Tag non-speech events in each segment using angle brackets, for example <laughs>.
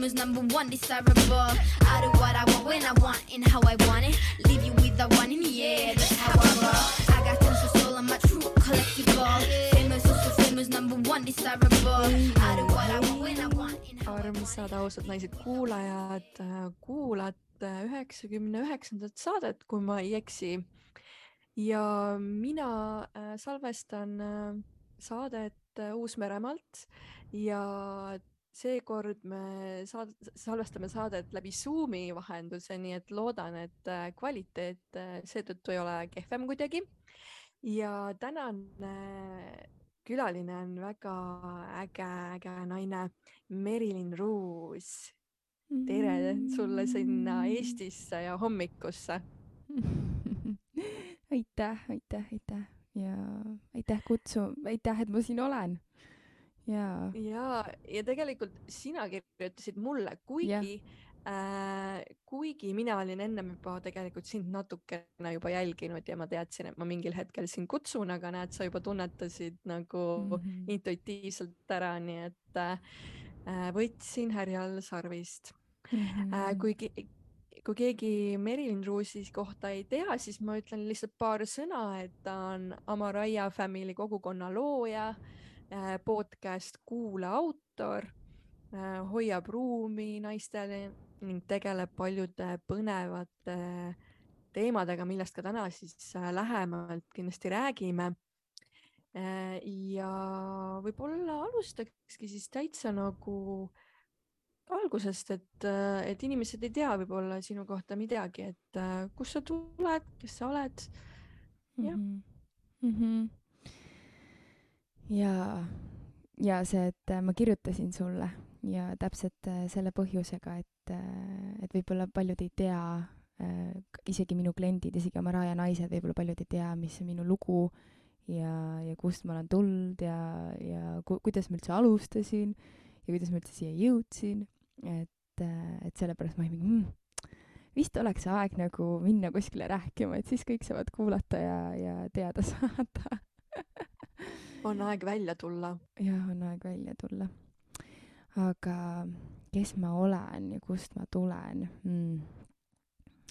famous, number one, desirable. I do what I want when I want and how I want it. Leave you with the one in the air, that's how I roll. I got tons of soul, I'm a true collectible. Famous, also famous, number one, desirable. I do what I want when I want and how I want armsad ausad naised kuulajad, kuulate üheksakümne üheksandat saadet, kui ma ei eksi. ja mina äh, salvestan äh, saadet äh, Uus-Meremaalt ja seekord me saad, salvestame saadet läbi Zoomi vahenduse, nii et loodan, et äh, kvaliteet äh, seetõttu ei ole kehvem kuidagi. ja tänane külaline on väga äge, äge naine, Merilin Ruus. tere sulle sinna Eestisse ja hommikusse. <laughs> aitäh, aitäh, aitäh ja aitäh kutsu, aitäh, et ma siin olen. Ja ja, ja tegelikult sina kirjutasid mulle, kuigi äh, kuigi mina olin ennem juba tegelikult sind natukene juba jälginud ja ma teadsin, et ma mingil hetkel sind kutsun, aga näed, sa juba tunnetasid nagu mm -hmm. intuitiivselt ära, nii et äh, võtsin härjal sarvist mm. -hmm. Äh, kuigi kui keegi Merilin Ruusi kohta ei tea, siis ma ütlen lihtsalt paar sõna, et ta on Amaraia Family kogukonna looja, äh, podcast Kuula autor, äh, hoiab ruumi naistele ning tegeleb paljude põnevate teemadega, millest ka täna siis äh, lähemalt kindlasti räägime. ja võib-olla alustakski siis täitsa nagu algusest, et, et inimesed ei tea võib-olla sinu kohta midagi, et kust sa tuled, kes sa oled. jah mm. -hmm. Ja, ja see, et ma kirjutasin sulle ja täpselt äh, selle põhjusega, et, äh, et võib-olla paljud ei tea, äh, isegi minu kliendid, isegi oma Raja naised, võib-olla paljud ei tea, mis on minu lugu ja, ja kust ma olen tulnud ja, ja ku, kuidas ma üldse alustasin ja kuidas ma üldse siia jõudsin. et, et sellepärast ma olin mingi mm, vist oleks aeg nagu minna kuskile rääkima, et siis kõik saavad kuulata ja, ja teada saada <laughs> on aeg välja tulla. jah, on aeg välja tulla aga kes ma olen ja kust ma tulen mm.?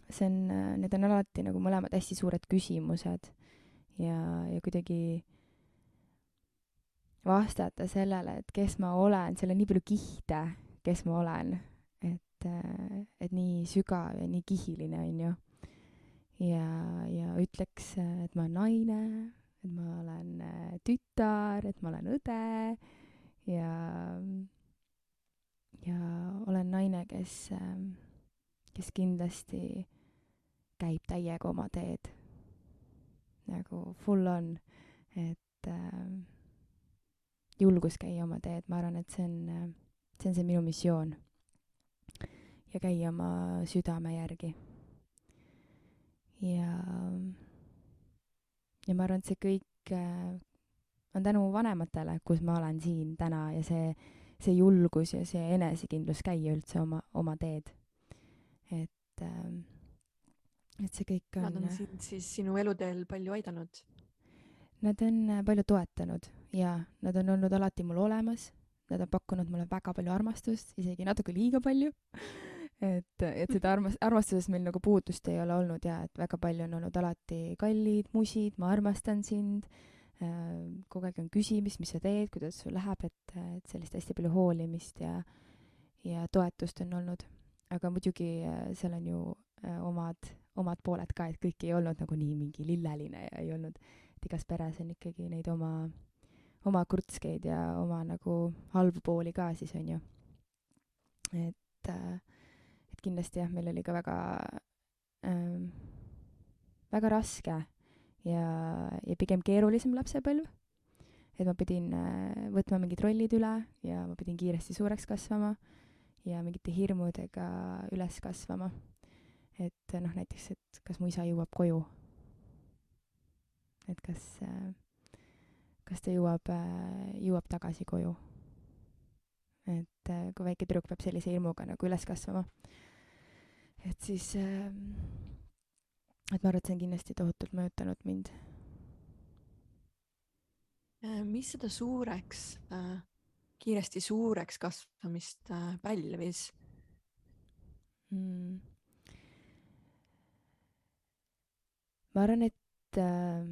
see on, need on alati nagu mõlemad hästi suured küsimused ja, ja kuidagi vastata sellele, et kes ma olen, seal on nii palju kihte, kes ma olen, et, et nii sügav ja nii kihiline, onju. ja, ja ütleks, et ma olen naine, et ma olen tütar, et ma olen õde ja ja olen naine, kes, ähm, kes kindlasti käib täiega oma teed. nagu full on, et äh, julgus käia oma teed, ma arvan, et see on, äh, see on see minu missioon. ja käia oma südame järgi. ja, ja ma arvan, et see kõik äh, on tänu vanematele, kus ma olen siin täna ja see see julgus ja see enesekindlus käia üldse oma, oma teed. et, ähm, et see kõik on. Nad on sind siis sinu eluteel palju aidanud? Nad on äh, palju toetanud ja nad on olnud alati mul olemas. Nad on pakkunud mulle väga palju armastust, isegi natuke liiga palju et, et seda armas-, armastusest meil nagu puudust ei ole olnud ja et väga palju on olnud alati kallid musid, ma armastan sind Äh, kogu aeg on küsimist, mis sa teed, kuidas sul läheb, et, et sellist hästi palju hoolimist ja, ja toetust on olnud. aga muidugi äh, seal on ju äh, omad, omad pooled ka, et kõik ei olnud nagu nii mingi lilleline ja ei olnud, et igas peres on ikkagi neid oma, oma krutskeid ja oma nagu halbu pooli ka siis, on ju. et, et kindlasti jah, meil oli ka väga ähm,, väga raske ja, ja pigem keerulisem lapsepõlv. et ma pidin äh, võtma mingid rollid üle ja ma pidin kiiresti suureks kasvama ja mingite hirmudega üles kasvama. et noh, näiteks, et kas mu isa jõuab koju. et kas, äh, kas ta jõuab, äh, jõuab tagasi koju. et kui väike tüdruk peab sellise hirmuga nagu üles kasvama, et siis äh, et ma arvan, et see on kindlasti tohutult mõjutanud mind. Äh, mis seda suureks äh,, kiiresti suureks kasvamist äh, pälvis mm.? ma arvan, et äh,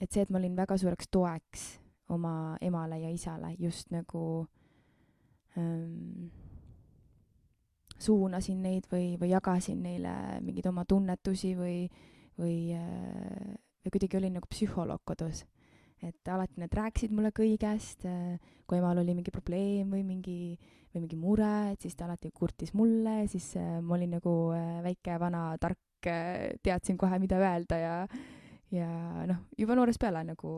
et see, et ma olin väga suureks toeks oma emale ja isale just nagu ähm, suunasin neid või, või jagasin neile mingeid oma tunnetusi või, või äh,, või kuidagi olin nagu psühholoog kodus. et alati nad rääkisid mulle kõigest äh,, kui emal oli mingi probleem või mingi, või mingi mure, et siis ta alati kurtis mulle, siis äh, ma olin nagu väike vana tark teadsin kohe, mida öelda ja ja noh, juba noorest peale nagu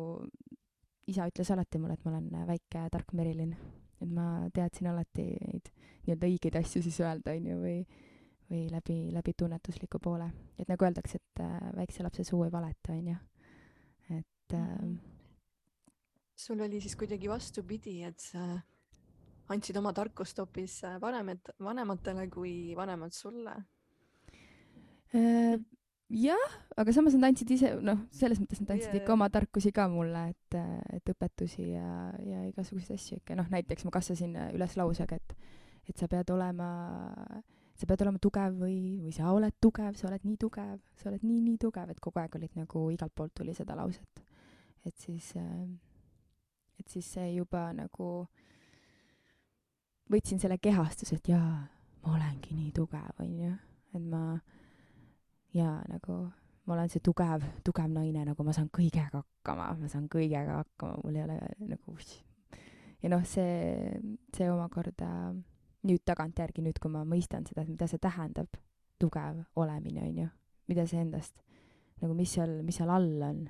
isa ütles alati mulle, et ma olen väike tark Merilin. Et ma teadsin alati neid nii-öelda õigeid asju siis öelda, onju, või, või läbi, läbi tunnetusliku poole. et nagu öeldakse, et äh, väikse lapse suu ei valeta, onju. et äh, sul oli siis kuidagi vastupidi, et sa andsid oma tarkust hoopis äh, vanemat, vanematele kui vanemad sulle äh,? Jah, aga samas nad andsid ise, noh, selles mõttes nad andsid yeah. ikka oma tarkusi ka mulle, et, et õpetusi ja, ja igasuguseid asju ikka, noh, näiteks ma kasvasin üles lausega, et, et sa pead olema, sa pead olema tugev või, või sa oled tugev, sa oled nii tugev, sa oled nii, nii tugev, et kogu aeg olid nagu igalt poolt tuli seda lauset. et siis, et siis see juba nagu, võtsin selle kehastuse, et jaa, ma olengi nii tugev, onju, et ma ja nagu ma olen see tugev, tugev naine, nagu ma saan kõigega hakkama, ma saan kõigega hakkama, mul ei ole nagu ja noh, see, see omakorda nüüd tagantjärgi, nüüd kui ma mõistan seda, mida see tähendab, tugev olemine, onju, mida see endast nagu, mis seal, mis seal all on.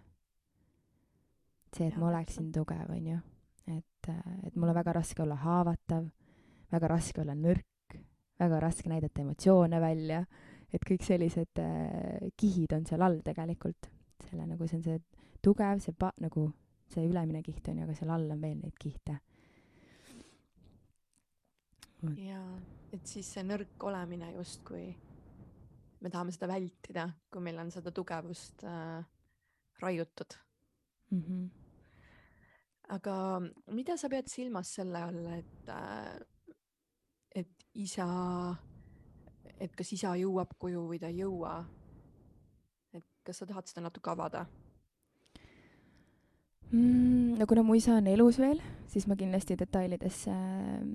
see, et ja, ma oleksin tugev, onju, et, et mul on väga raske olla haavatav, väga raske olla nõrk, väga raske näidata emotsioone välja et kõik sellised äh, kihid on seal all tegelikult. selle nagu see on see tugev, see pa-, nagu see ülemine kiht on ju, aga seal all on veel neid kihte. jaa, et siis see nõrk olemine justkui, me tahame seda vältida, kui meil on seda tugevust äh, raiutud mm. -hmm. aga mida sa pead silmas selle all, et äh,, et isa et kas isa jõuab koju või ta ei jõua. et kas sa tahad seda natuke avada mm,? no kuna mu isa on elus veel, siis ma kindlasti detailidesse äh,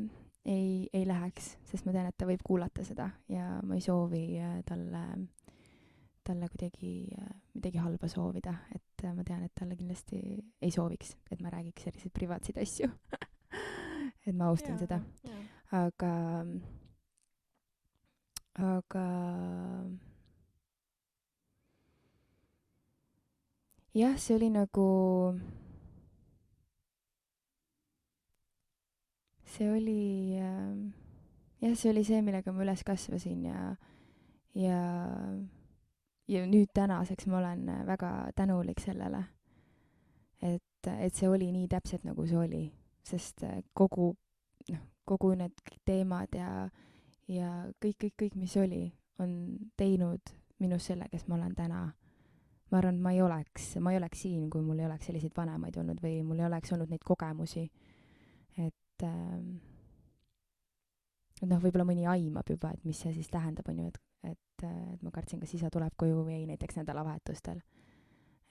ei, ei läheks, sest ma tean, et ta võib kuulata seda ja ma ei soovi äh, talle, talle kuidagi äh, midagi halba soovida, et äh, ma tean, et talle kindlasti ei sooviks, et ma räägiks selliseid privaatseid asju <laughs> et ma austan ja, seda. aga aga jah, see oli nagu, see oli äh, jah, see oli see, millega ma üles kasvasin ja, ja, ja nüüd tänaseks ma olen väga tänulik sellele, et, et see oli nii täpselt, nagu see oli, sest kogu, noh, kogu need teemad ja äh, ja kõik, kõik, kõik, mis oli, on teinud minust selle, kes ma olen täna. ma arvan, et ma ei oleks, ma ei oleks siin, kui mul ei oleks selliseid vanemaid olnud või mul ei oleks olnud neid kogemusi. et ähm, et noh, võib-olla mõni aimab juba, et mis see siis tähendab, on ju, et, et, et ma kartsin, kas isa tuleb koju või ei, näiteks nädalavahetustel.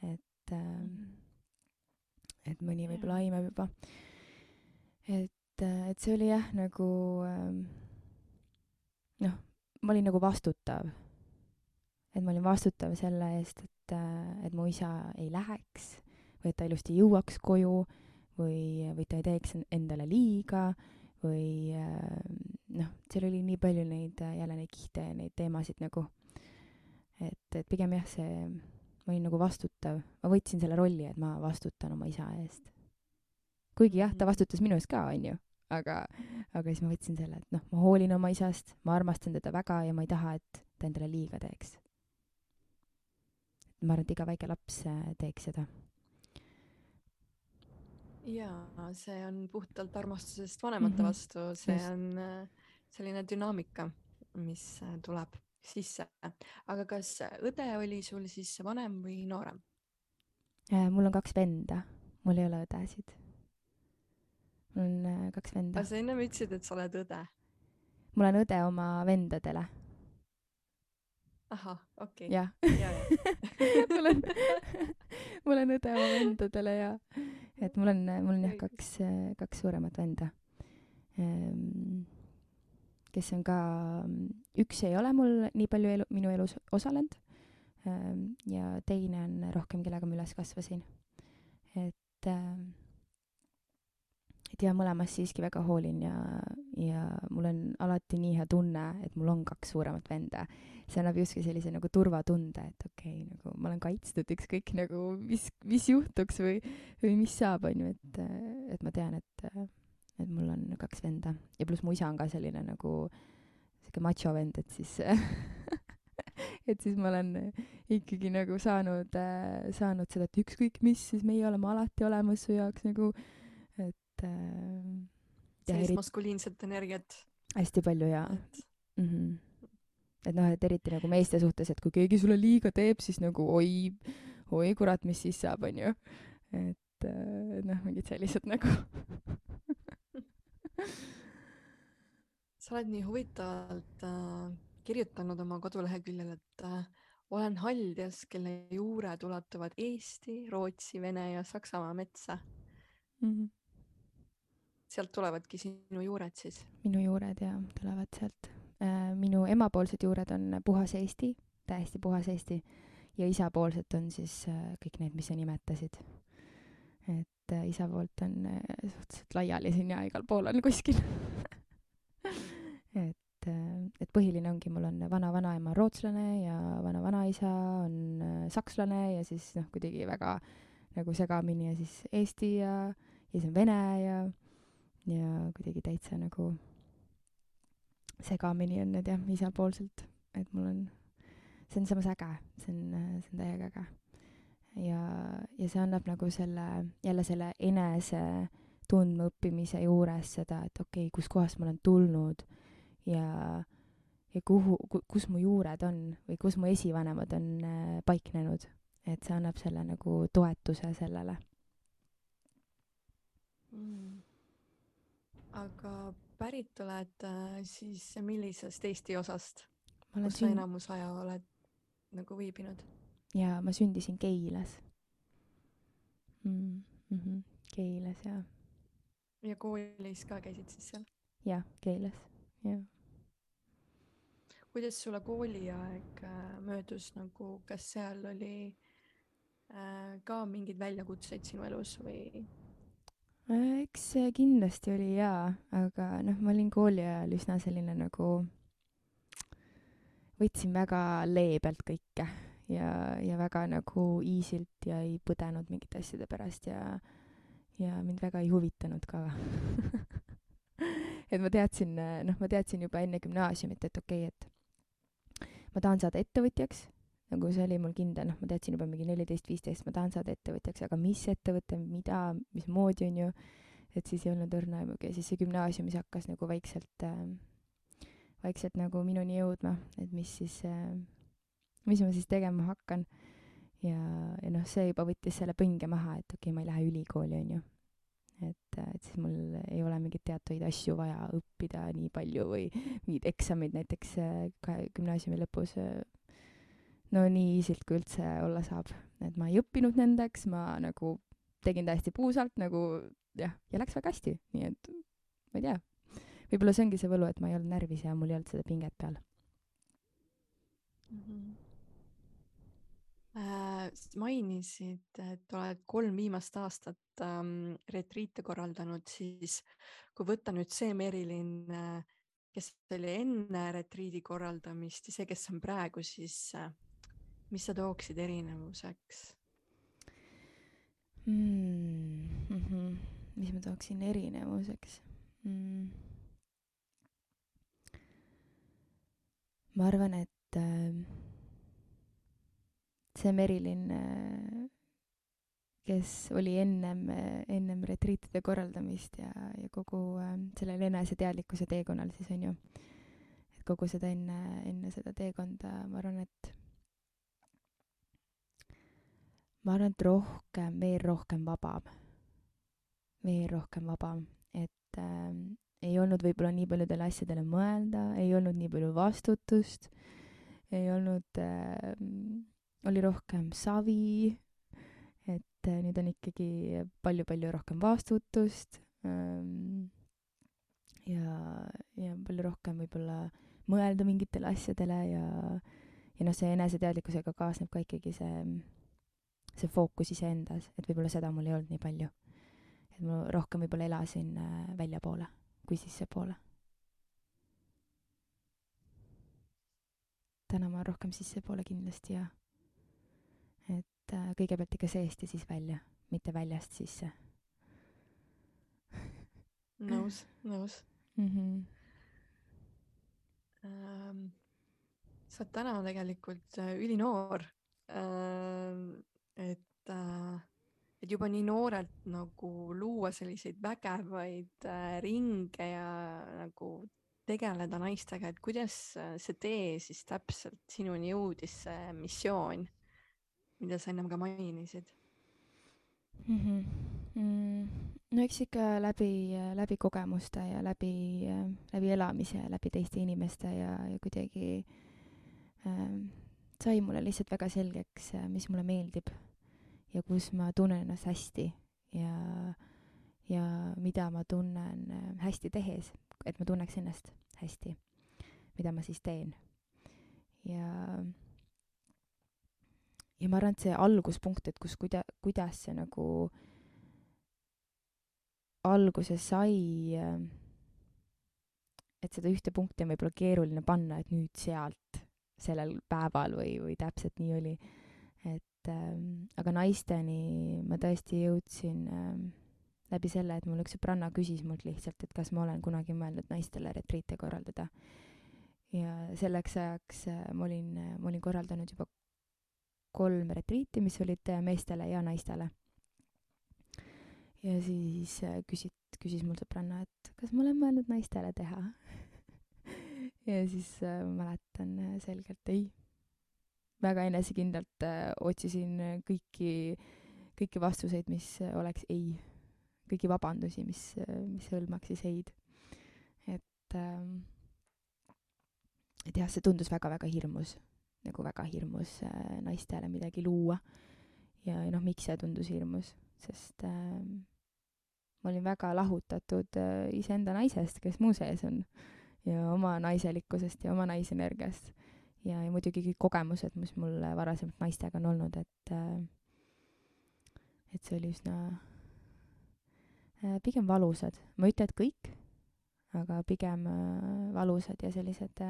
et ähm,, et mõni võib-olla aimab juba. et, et see oli jah, nagu ähm, noh, ma olin nagu vastutav. et ma olin vastutav selle eest, et, et mu isa ei läheks või et ta ilusti jõuaks koju või, või ta ei teeks endale liiga või noh, seal oli nii palju neid, jälle neid kihte ja neid teemasid nagu, et, et pigem jah, see, ma olin nagu vastutav, ma võtsin selle rolli, et ma vastutan oma isa eest. kuigi jah, ta mhm. vastutas minu eest ka, onju, aga, aga siis ma võtsin selle, et noh, ma hoolin oma isast, ma armastan teda väga ja ma ei taha, et ta endale liiga teeks. ma arvan, et iga väike laps äh, teeks seda. jaa, see on puhtalt armastusest vanemate mm -hmm. vastu, see Just. on äh, selline dünaamika, mis äh, tuleb sisse. aga kas õde oli sul siis vanem või noorem? mul on kaks venda, mul ei ole õdesid mul on äh, kaks venda. aga sa ennem ütlesid, et sa oled õde. mul on õde oma vendadele. ahah, okei okay.. jah ja, ja. <laughs> mul on <laughs> mul on õde oma vendadele ja et mul on, mul on jah kaks, kaks suuremat venda ehm, kes on ka, üks ei ole mul nii palju elu, minu elus osalenud ehm, ja teine on rohkem, kellega ma üles kasvasin. et äh, et ja mõlemast siiski väga hoolin ja, ja mul on alati nii hea tunne, et mul on kaks suuremat venda. see annab justkui sellise nagu turvatunde, et okei okay,, nagu ma olen kaitstud, ükskõik nagu mis, mis juhtuks või, või mis saab, on ju, et, et ma tean, et, et mul on kaks venda ja pluss mu isa on ka selline nagu sihuke macho vend, et siis <laughs> et siis ma olen ikkagi nagu saanud, saanud seda, et ükskõik mis, siis meie oleme alati olemas su jaoks nagu et äh, sellist eri... maskuliinset energiat. hästi palju ja et... Mm -hmm. et noh, et eriti nagu meeste suhtes, et kui keegi sulle liiga teeb, siis nagu oi, oi kurat, mis siis saab, onju. et äh, noh, mingid sellised nagu <laughs> sa oled nii huvitavalt äh, kirjutanud oma koduleheküljel, et äh, olen haldjas, kelle juured ulatuvad Eesti, Rootsi, Vene ja Saksamaa metsa mm. -hmm sealt tulevadki sinu juured siis? minu juured jaa, tulevad sealt. Äh, minu emapoolsed juured on puhas Eesti, täiesti puhas Eesti ja isapoolsed on siis äh, kõik need, mis sa nimetasid. et äh, isa poolt on suhteliselt laiali siin ja igal pool on kuskil <laughs> et, et põhiline ongi, mul on vana-vanaema rootslane ja vana-vanaisa on sakslane ja siis noh, kuidagi väga nagu segamini ja siis Eesti ja, ja siis on Vene ja ja kuidagi täitsa nagu segamini on need jah, isapoolselt, et mul on, see on samas äge, see on, see on täiega äge. ja, ja see annab nagu selle, jälle selle enese tundmaõppimise juures seda, et okei okay,, kuskohast ma olen tulnud ja, ja kuhu, kus mu juured on või kus mu esivanemad on äh, paiknenud. et see annab selle nagu toetuse sellele mm aga pärit oled äh, siis millisest Eesti osast, kus sa sünd... enamus aja oled nagu viibinud? jaa, ma sündisin Keilas mm. -hmm. Keilas jaa. ja koolis ka käisid siis seal? jah, Keilas, jah. kuidas sulle kooliaeg äh, möödus nagu, kas seal oli äh, ka mingeid väljakutseid sinu elus või eks see kindlasti oli jaa, aga noh, ma olin kooli ajal üsna selline nagu, võtsin väga leebelt kõike ja, ja väga nagu easy'lt ja ei põdenud mingite asjade pärast ja, ja mind väga ei huvitanud ka <laughs> et ma teadsin, noh, ma teadsin juba enne gümnaasiumit, et okei okay,, et ma tahan saada ettevõtjaks nagu see oli mul kindel, noh, ma teadsin juba mingi neliteist, viisteist, ma tahan saada ettevõtjaks, aga mis ettevõte, mida, mismoodi, on ju, et siis ei olnud õrna aimugi ja siis see gümnaasiumis hakkas nagu vaikselt äh,, vaikselt nagu minuni jõudma, et mis siis äh,, mis ma siis tegema hakkan. ja, ja noh, see juba võttis selle pinge maha, et okei okay,, ma ei lähe ülikooli, on ju. et, et siis mul ei ole mingeid teatuid asju vaja õppida nii palju või <laughs> mingid eksamid näiteks äh, gümnaasiumi lõpus äh, no nii easy'lt kui üldse olla saab. et ma ei õppinud nendeks, ma nagu tegin täiesti puusalt nagu jah, ja läks väga hästi, nii et ma ei tea. võib-olla see ongi see võlu, et ma ei olnud närvis ja mul ei olnud seda pinget peal mm. -hmm. Äh, mainisid, et oled kolm viimast aastat ähm, retriite korraldanud, siis kui võtta nüüd see Merilin äh,, kes oli enne retriidi korraldamist ja see, kes on praegu, siis äh, mis sa tooksid erinevuseks mm? -hmm. mis ma tooksin erinevuseks mm.? ma arvan, et äh, see Merilin äh,, kes oli ennem äh,, ennem retriitide korraldamist ja, ja kogu sellel eneseteadlikkuse teekonnal siis on ju, et kogu seda enne, enne seda teekonda, ma arvan, et ma arvan, et rohkem, veel rohkem vabam. veel rohkem vabam, et äh, ei olnud võib-olla nii paljudele asjadele mõelda, ei olnud nii palju vastutust, ei olnud äh,, oli rohkem savi, et äh, nüüd on ikkagi palju-palju rohkem vastutust ähm, ja, ja palju rohkem võib-olla mõelda mingitele asjadele ja, ja noh, see eneseteadlikkusega kaasneb ka ikkagi see, see fookus iseendas, et võib-olla seda mul ei olnud nii palju. et ma rohkem võib-olla elasin äh, väljapoole kui sissepoole. täna ma rohkem sissepoole kindlasti ja et äh, kõigepealt ikka seest ja siis välja, mitte väljast sisse. <laughs> nõus, nõus mm. -hmm. Ähm, sa oled täna tegelikult äh, ülinoor äh,. Et äh, et juba nii noorelt nagu luua selliseid vägevaid äh, ringe ja nagu tegeleda naistega, et kuidas äh, see tee siis täpselt sinuni jõudis, see missioon, mida sa ennem ka mainisid mm? -hmm. Mm, no eks ikka läbi, läbi kogemuste ja läbi, läbi elamise ja läbi teiste inimeste ja, ja kuidagi äh, sai mulle lihtsalt väga selgeks, mis mulle meeldib ja kus ma tunnen ennast hästi ja, ja mida ma tunnen äh, hästi tehes, et ma tunneks ennast hästi, mida ma siis teen. ja, ja ma arvan, et see alguspunkt, et kus, kuida-, kuidas see nagu alguse sai, äh, et seda ühte punkti on võib-olla keeruline panna, et nüüd sealt sellel päeval või, või täpselt nii oli. et et ähm, aga naisteni ma tõesti jõudsin ähm, läbi selle, et mul üks sõbranna küsis mult lihtsalt, et kas ma olen kunagi mõelnud naistele retriite korraldada. ja selleks ajaks äh, ma olin, ma olin korraldanud juba kolm retriiti, mis olid äh, meestele ja naistele. ja siis äh, küsit-, küsis mul sõbranna, et kas ma olen mõelnud naistele teha <laughs> ja siis äh, mäletan äh, selgelt ei väga enesekindlalt äh, otsisin kõiki, kõiki vastuseid, mis oleks ei, kõiki vabandusi, mis, mis hõlmaks siis ei-d. et ähm,, et jah, see tundus väga-väga hirmus, nagu väga hirmus äh, naistele midagi luua. ja, noh, miks see tundus hirmus, sest äh, ma olin väga lahutatud äh, iseenda naisest, kes mu sees on ja oma naiselikkusest ja oma naisenergiast ja, ja muidugi kõik kogemused, mis mul varasemalt naistega on olnud, et äh, et see oli üsna äh, pigem valusad, ma ei ütle, et kõik, aga pigem äh, valusad ja sellised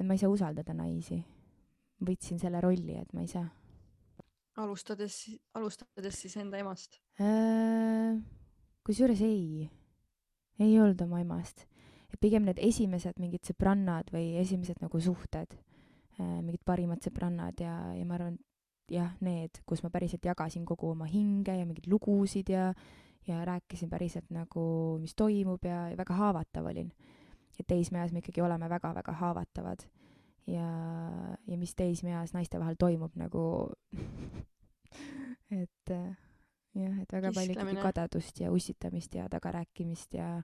et ma ei saa usaldada naisi. võtsin selle rolli, et ma ei saa. alustades, alustades siis enda emast? kusjuures ei, ei olnud oma emast pigem need esimesed mingid sõbrannad või esimesed nagu suhted, äh, mingid parimad sõbrannad ja, ja ma arvan, jah, need, kus ma päriselt jagasin kogu oma hinge ja mingeid lugusid ja, ja rääkisin päriselt nagu, mis toimub ja, ja väga haavatav olin. et teismeeas me ikkagi oleme väga-väga haavatavad ja, ja mis teismeeas naiste vahel toimub nagu <laughs> et äh, jah, et väga palju ikkagi kadedust ja ussitamist ja tagarääkimist ja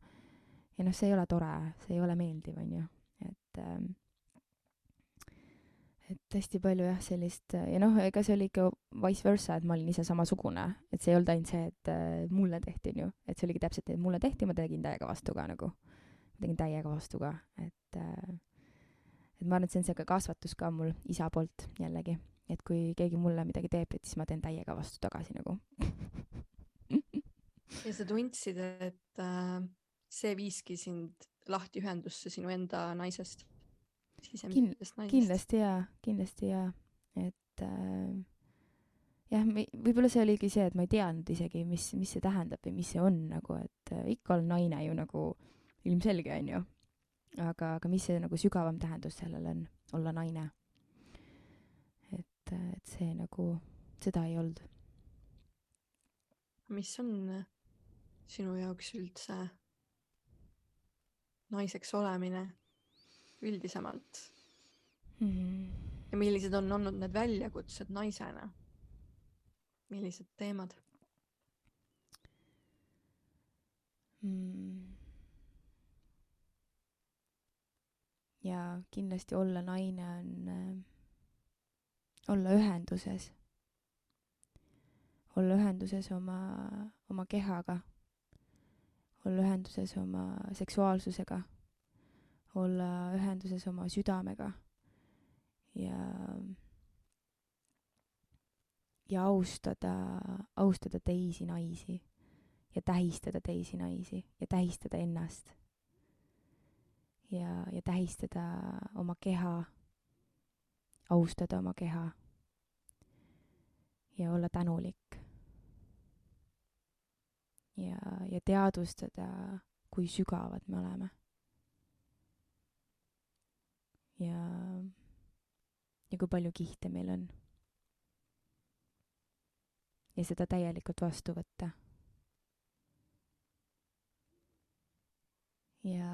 ja noh, see ei ole tore, see ei ole meeldiv, on ju, et ähm, et hästi palju jah, sellist ja noh, ega see oli ikka vice versa, et ma olin ise samasugune, et see ei olnud ainult see, et äh, mulle tehti, on ju, et see oligi täpselt, et mulle tehti, ma tegin täiega vastu ka nagu. ma tegin täiega vastu ka, et äh, et ma arvan, et see on ka kasvatus ka mul isa poolt jällegi, et kui keegi mulle midagi teeb, et siis ma teen täiega vastu tagasi nagu. Ja sa tundsid, et äh see viiski sind lahti ühendusse sinu enda naisest, naisest? kindlasti jaa, kindlasti jaa, et äh, jah, võib-olla see oligi see, et ma ei teadnud isegi, mis, mis see tähendab või mis see on nagu, et äh, ikka olen naine ju nagu ilmselge, on ju. aga, aga mis see nagu sügavam tähendus sellel on, olla naine? et, äh, et see nagu, seda ei olnud. mis on sinu jaoks üldse naiseks olemine üldisemalt mm? -hmm. ja millised on olnud need väljakutsed naisena? millised teemad? mm. ja kindlasti olla naine on äh, olla ühenduses, olla ühenduses oma, oma kehaga, olla ühenduses oma seksuaalsusega, olla ühenduses oma südamega ja ja austada, austada teisi naisi ja tähistada teisi naisi ja tähistada ennast. ja, ja tähistada oma keha, austada oma keha ja olla tänulik. Ja, ja teadvustada, kui sügavad me oleme. ja, ja kui palju kihte meil on ja seda täielikult vastu võtta. ja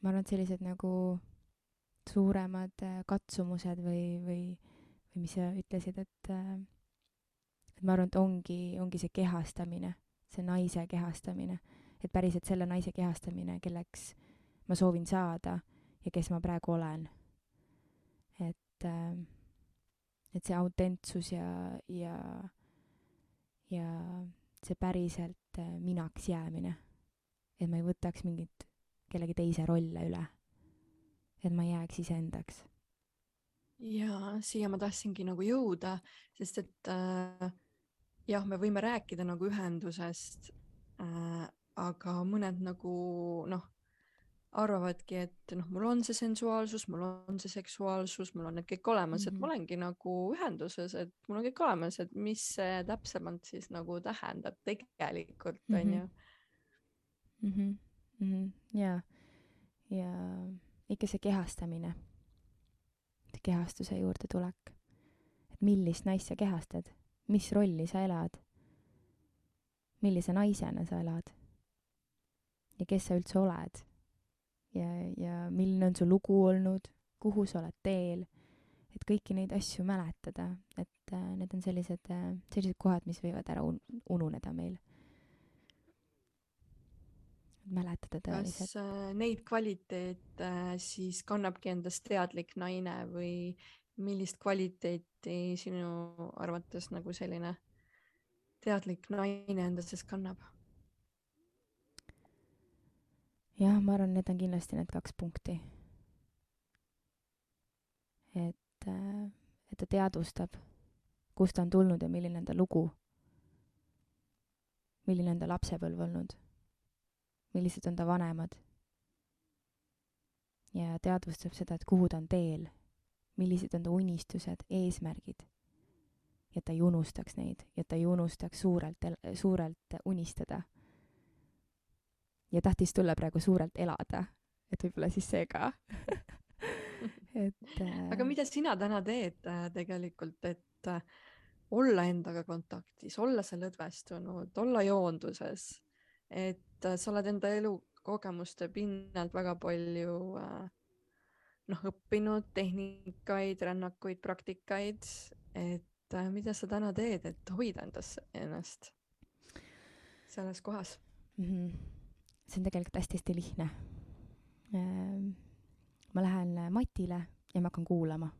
ma arvan, et sellised nagu suuremad äh, katsumused või, või, või mis sa ütlesid, et äh, et ma arvan, et ongi, ongi see kehastamine, see naise kehastamine, et päriselt selle naise kehastamine, kelleks ma soovin saada ja kes ma praegu olen. et, äh, et see autentsus ja, ja ja see päriselt äh, minaks jäämine. et ma ei võtaks mingit kellegi teise rolle üle. et ma jääks iseendaks. ja siia ma tahtsingi nagu jõuda, sest et äh, jah, me võime rääkida nagu ühendusest äh,, aga mõned nagu noh arvavadki, et noh, mul on see sensuaalsus, mul on see seksuaalsus, mul on need kõik olemas mm, -hmm. et ma mhm. olengi nagu ühenduses, et mul on kõik olemas, et mis see täpsemalt siis nagu tähendab tegelikult mhm. mm -hmm.. Mm -hmm. ja, ja ikka see kehastamine, kehastuse juurde tulek, et millist naist sa kehastad, mis rolli sa elad, millise naisena sa elad. Ja kes sa üldse oled. Ja, ja milline on su lugu olnud, kuhu sa oled teel, et kõiki neid asju mäletada, et äh, need on sellised äh,, sellised kohad, mis võivad ära un ununeda meil. mäletada tõeliselt. kas äh, neid kvaliteete äh, siis kannabki endas teadlik naine või millist kvaliteeti sinu arvates nagu selline teadlik naine endas kannab? jah, ma arvan, need on kindlasti need kaks punkti. et, äh, et ta teadvustab, kust ta on tulnud ja milline on ta lugu. milline on ta lapsepõlv olnud. millised on ta vanemad. ja teadvustab seda, et kuhu ta on teel, millised on ta unistused, eesmärgid. ja ta ei unustaks neid ja ta ei unustaks suurelt, suurelt unistada. Ja tahtis tulla praegu suurelt elada, et võib-olla siis see ka. <laughs> Et äh.... aga mida sina täna teed äh, tegelikult, et äh, olla endaga kontaktis, olla see lõdvestunud, olla joonduses, et äh, sa oled enda elukogemuste pinnalt väga palju äh, noh, õppinud tehnikaid, rännakuid, praktikaid, et äh, mida sa täna teed, et hoida endas ennast selles kohas mm? -hmm see on tegelikult hästi-hästi lihtne. Ehm, ma lähen matile ja ma hakkan kuulama.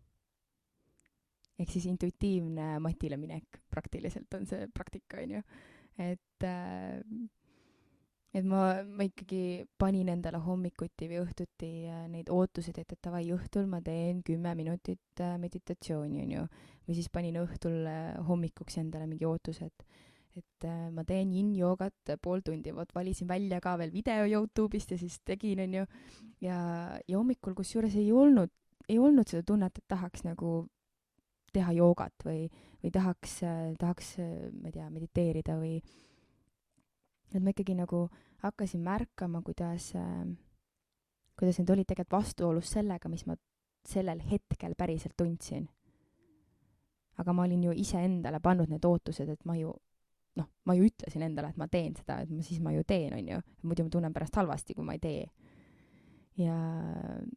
ehk siis intuitiivne matile minek praktiliselt on see praktika, onju. et, ehm, et ma, ma ikkagi panin endale hommikuti või õhtuti äh, neid ootuseid, et, et davai, õhtul ma teen kümme minutit äh, meditatsiooni, onju. või siis panin õhtul äh, hommikuks endale mingi ootuse, et et ma teen yin-joogat pool tundi, vot valisin välja ka veel video Youtube'ist ja siis tegin, onju. ja, ja hommikul kusjuures ei olnud, ei olnud seda tunnet, et tahaks nagu teha joogat või, või tahaks, tahaks, ma ei tea, mediteerida või et ma ikkagi nagu hakkasin märkama, kuidas, kuidas need olid tegelikult vastuolus sellega, mis ma sellel hetkel päriselt tundsin. aga ma olin ju iseendale pannud need ootused, et ma ju noh, ma ju ütlesin endale, et ma teen seda, et ma siis ma ju teen, onju. muidu ma tunnen pärast halvasti, kui ma ei tee. ja,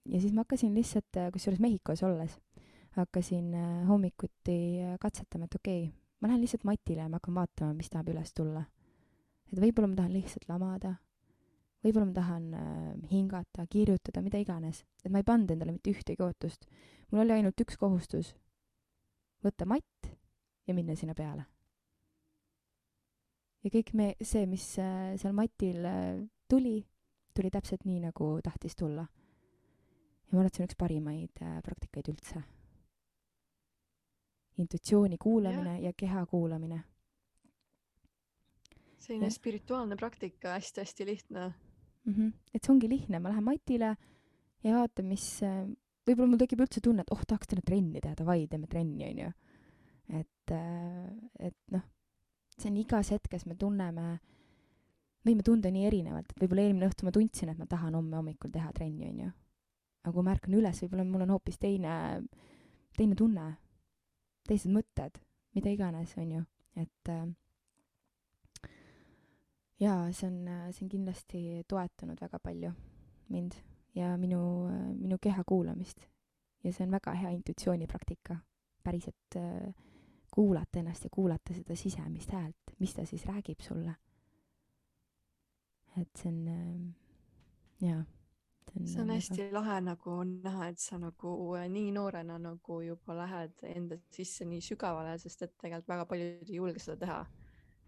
ja siis ma hakkasin lihtsalt, kusjuures Mehhikos olles, hakkasin äh, hommikuti äh, katsetama, et okei okay,, ma lähen lihtsalt matile ja ma hakkan vaatama, mis tahab üles tulla. Et võib-olla ma tahan lihtsalt lamada, võib-olla ma tahan äh, hingata, kirjutada, mida iganes, et ma ei pannud endale mitte ühtegi ootust. mul oli ainult üks kohustus, võtta matt ja minna sinna peale. ja kõik me, see, mis äh, seal matil äh, tuli, tuli täpselt nii, nagu tahtis tulla. ja ma arvan, et see on üks parimaid äh, praktikaid üldse. intuitsiooni kuulamine ja. ja keha kuulamine selline spirituaalne praktika hästi,, hästi-hästi lihtne mm. -hmm. et see ongi lihtne, ma lähen matile ja vaatan, mis, võib-olla mul tekib üldse tunne, et oh, tahaks täna trenni teha, davai, teeme trenni, onju. et, et noh, see on igas hetkes, me tunneme, võime tunda nii erinevalt, et võib-olla eelmine õhtu ma tundsin, et ma tahan homme hommikul teha trenni, onju. aga kui ma ärkan üles, võib-olla mul on hoopis teine, teine tunne, teised mõtted, mida iganes, onju, et äh, jaa, see on, see on kindlasti toetanud väga palju mind ja minu, minu keha kuulamist. ja see on väga hea intuitsioonipraktika, päriselt äh, kuulata ennast ja kuulata seda sisemist häält, mis ta siis räägib sulle. et see on äh,, jaa. see on hästi lahe nagu näha, et sa nagu äh, nii noorena nagu juba lähed enda sisse nii sügavale, sest et tegelikult väga paljud ei julge seda teha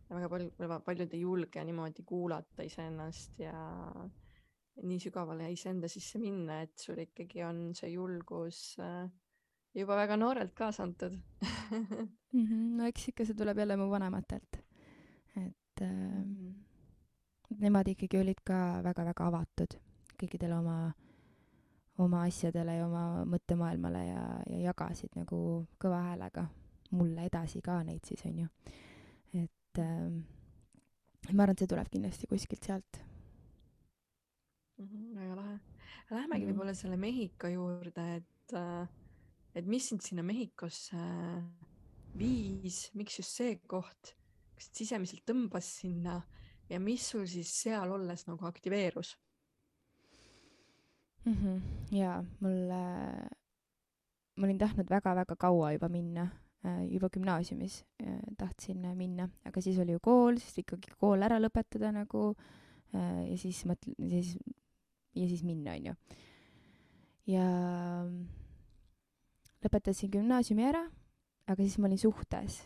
väga palju, väga paljud ei julge niimoodi kuulata iseennast ja nii sügavale iseenda sisse minna, et sul ikkagi on see julgus äh, juba väga noorelt kaasa antud <laughs> mm. -hmm. no eks ikka see tuleb jälle mu vanematelt, et äh, -hmm. nemad ikkagi olid ka väga-väga avatud kõikidele oma, oma asjadele ja oma mõttemaailmale ja, ja jagasid nagu kõva häälega mulle edasi ka neid siis onju et äh, ma arvan, et see tuleb kindlasti kuskilt sealt mm. -hmm, väga lahe. Lähemegi mm -hmm. võib-olla selle Mehhiko juurde, et, äh, et mis sind sinna Mehhikosse viis, miks just see koht, kas sisemiselt tõmbas sinna ja mis sul siis seal olles nagu aktiveerus mm? -hmm. jaa, mul äh,, ma olin tahtnud väga-väga kaua juba minna Äh, juba gümnaasiumis äh, tahtsin minna, aga siis oli ju kool, siis ikkagi kool ära lõpetada nagu äh, ja siis mõtlen, siis ja siis minna, onju. ja lõpetasin gümnaasiumi ära, aga siis ma olin suhtes,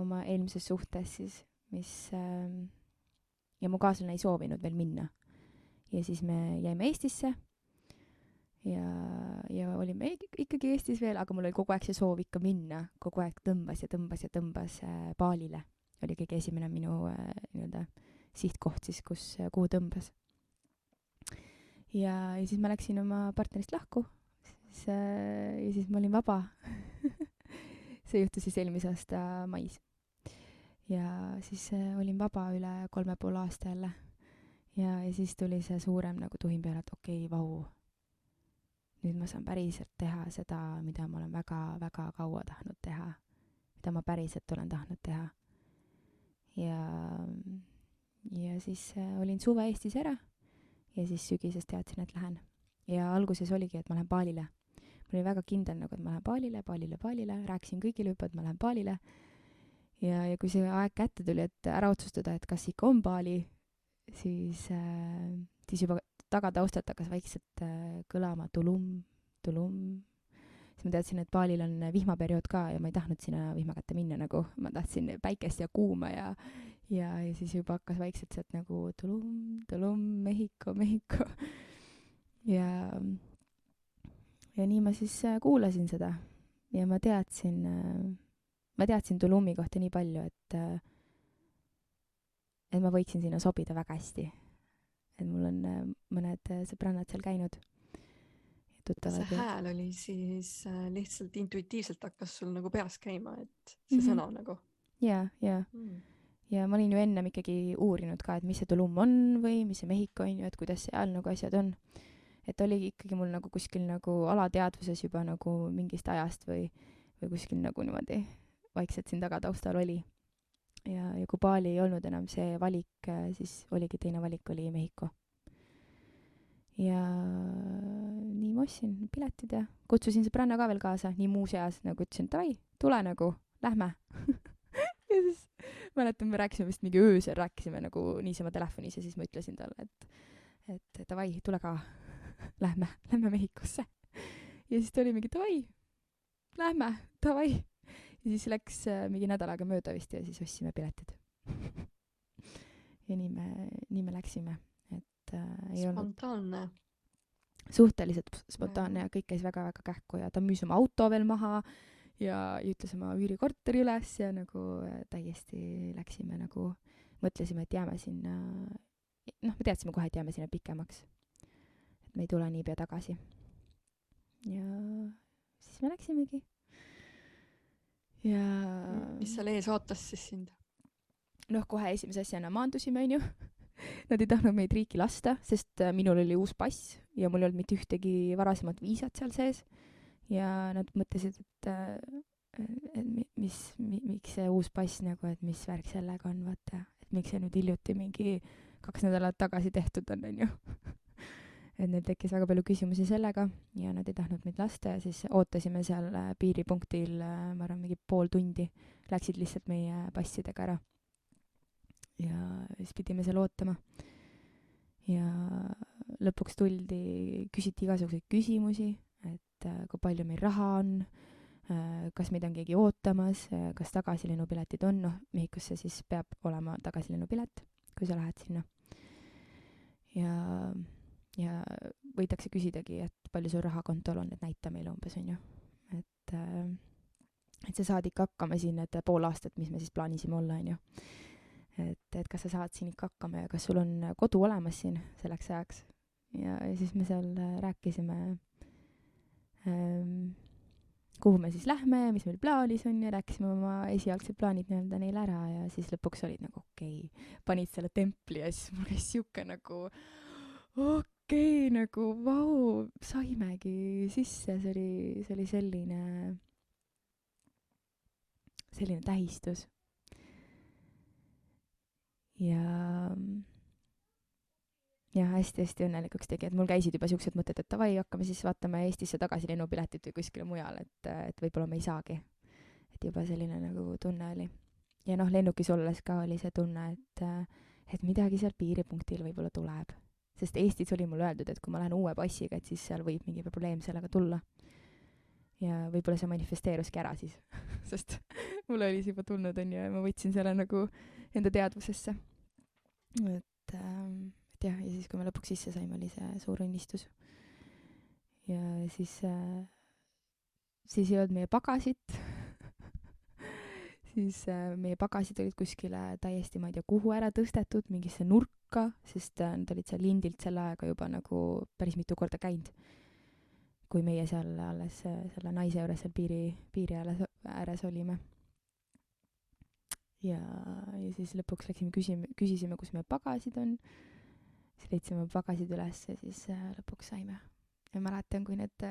oma eelmises suhtes siis, mis ja mu kaaslane ei soovinud veel minna. ja siis me jäime Eestisse ja, ja olime ikkagi Eestis veel, aga mul oli kogu aeg see soov ikka minna, kogu aeg tõmbas ja tõmbas ja tõmbas äh, Baalile. oli kõige esimene minu äh, nii-öelda sihtkoht siis, kus äh,, kuhu tõmbas. ja, ja siis ma läksin oma partnerist lahku, siis äh, ja siis ma olin vaba <laughs> see juhtus siis eelmise aasta mais. ja siis äh, olin vaba üle kolme poole aasta jälle. ja, ja siis tuli see suurem nagu tuhin peale, et okei okay,, vau nüüd ma saan päriselt teha seda, mida ma olen väga-väga kaua tahtnud teha, mida ma päriselt olen tahtnud teha. ja, ja siis äh, olin suve Eestis ära ja siis sügisest teadsin, et lähen. ja alguses oligi, et ma lähen baalile. ma olin väga kindel nagu, et ma lähen baalile, baalile, baalile, rääkisin kõigile juba, et ma lähen baalile. ja, ja kui see aeg kätte tuli, et ära otsustada, et kas ikka on baali, siis äh,, siis juba tagataustalt hakkas vaikselt äh, kõlama tulum, tulum. siis ma teadsin, et Balil on vihmaperiood ka ja ma ei tahtnud sinna vihma kätte minna nagu, ma tahtsin päikest ja kuuma ja, ja, ja siis juba hakkas vaikselt sealt nagu tulum, tulum, Mehhiko, Mehhiko. ja, ja nii ma siis äh, kuulasin seda ja ma teadsin, äh, ma teadsin Tulumi kohta nii palju, et et ma võiksin sinna sobida väga hästi et mul on äh, mõned äh, sõbrannad seal käinud. see hääl oli siis äh, lihtsalt intuitiivselt hakkas sul nagu peas käima, et see mm -hmm. sõna nagu. ja, ja mm., ja ma olin ju ennem ikkagi uurinud ka, et mis see Tulum on või mis see Mehhiko on ju, et kuidas seal nagu asjad on. et oli ikkagi mul nagu kuskil nagu alateadvuses juba nagu mingist ajast või, või kuskil nagu niimoodi vaikselt siin tagataustal oli ja, ja kui Bali ei olnud enam see valik, äh, siis oligi teine valik oli Mehhiko. ja nii ma ostsin piletid ja kutsusin sõbranna ka veel kaasa, nii muuseas nagu ütlesin, davai, tule nagu, lähme <laughs> ja siis mäletan, me rääkisime vist mingi öösel, rääkisime nagu niisama telefonis ja siis ma ütlesin talle, et, et davai, tule ka, <laughs> lähme, lähme Mehhikosse. ja siis ta oli mingi davai, lähme, davai. Ja siis läks äh, mingi nädal aega mööda vist ja siis ostsime piletid <laughs> ja nii me, nii me läksime, et äh, ei olnud spontaanne. suhteliselt spontaanne ja kõik käis väga-väga kähku ja ta müüs oma auto veel maha ja ütles oma üürikorteri üles ja nagu äh, täiesti läksime nagu, mõtlesime, et jääme sinna, noh, me teadsime kohe, et jääme sinna pikemaks. et me ei tule niipea tagasi. ja siis me läksimegi. Ja mis seal ees ootas siis sind? noh, kohe esimese asjana maandusime, onju. <laughs> Nad ei tahtnud meid riiki lasta, sest äh, minul oli uus pass ja mul ei olnud mitte ühtegi varasemat viisat seal sees. ja nad mõtlesid, et, äh, et mis mi,, miks see uus pass nagu, et mis värk sellega on, vaata, et miks see nüüd hiljuti mingi kaks nädalat tagasi tehtud on, onju <laughs> et neil tekkis väga palju küsimusi sellega ja nad ei tahtnud meid lasta ja siis ootasime seal äh, piiripunktil, ma arvan, mingi pool tundi. Läksid lihtsalt meie passidega ära ja siis pidime seal ootama. ja lõpuks tuldi, küsiti igasuguseid küsimusi, et äh, kui palju meil raha on äh,, kas meid on keegi ootamas äh,, kas tagasilennupiletid on, noh, Mehhikosse siis peab olema tagasilennupilet, kui sa lähed sinna. ja, ja võidakse küsidagi, et palju sul raha kontol on, et näita meile umbes, onju. et äh, et sa saad ikka hakkama siin need pool aastat, mis me siis plaanisime olla, onju et, et kas sa saad siin ikka hakkama ja kas sul on kodu olemas siin selleks ajaks. ja, ja siis me seal äh, rääkisime ähm,, kuhu me siis lähme mis meil plaanis on ja rääkisime oma esialgsed plaanid nii-öelda neile ära ja siis lõpuks olid nagu okei okay., panid selle templi ja siis mul käis siuke nagu okei okay,, nagu vau, saimegi sisse, see oli, see oli selline, selline tähistus ja ja hästi-hästi õnnelikuks tegi, et mul käisid juba siuksed mõtted, et davai, hakkame siis vaatama Eestisse tagasi lennupiletit või kuskile mujale, et, et võib-olla me ei saagi. et juba selline nagu tunne oli. ja noh, lennukis olles ka oli see tunne, et, et midagi seal piiripunktil võib-olla tuleb. Sest Eestis oli mulle öeldud, et kui ma lähen uue passiga, et siis seal võib mingi probleem sellega tulla. ja võib-olla see manifesteeruski ära siis <laughs> sest mul oli see juba tulnud, onju, ja ma võtsin selle nagu enda teadvusesse. et ähm,, et jah, ja siis, kui me lõpuks sisse saime, oli see suur õnnistus. ja siis äh,, siis ei olnud meie pagasit <laughs> siis äh, meie pagasid olid kuskile täiesti, ma ei tea, kuhu ära tõstetud, mingisse nurka, sest äh, nad olid seal lindilt selle ajaga juba nagu päris mitu korda käinud. kui meie seal alles äh, selle naise juures seal piiri, piiri ääres, ääres olime ja, ja siis lõpuks läksime küsime, küsisime, kus meie pagasid on. siis leidsime pagasid üles ja siis äh, lõpuks saime. ja mäletan, kui need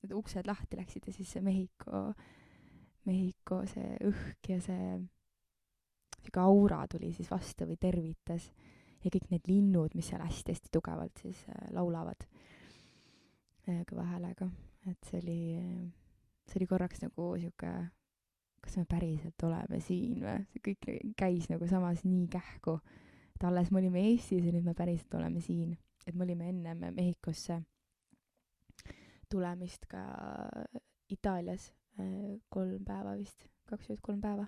need uksed lahti läksid ja siis see Mehhiko, Mehhiko see õhk ja see sihuke aura tuli siis vastu või tervitas ja kõik need linnud, mis seal hästi-hästi tugevalt siis äh, laulavad äh, kõva häälega, et see oli, see oli korraks nagu sihuke kas me päriselt oleme siin või? see kõik käis nagu samas nii kähku. et alles me olime Eestis ja nüüd me päriselt oleme siin. et me olime ennem Mehhikosse tulemist ka Itaalias äh, kolm päeva vist, kaks ööd, kolm päeva.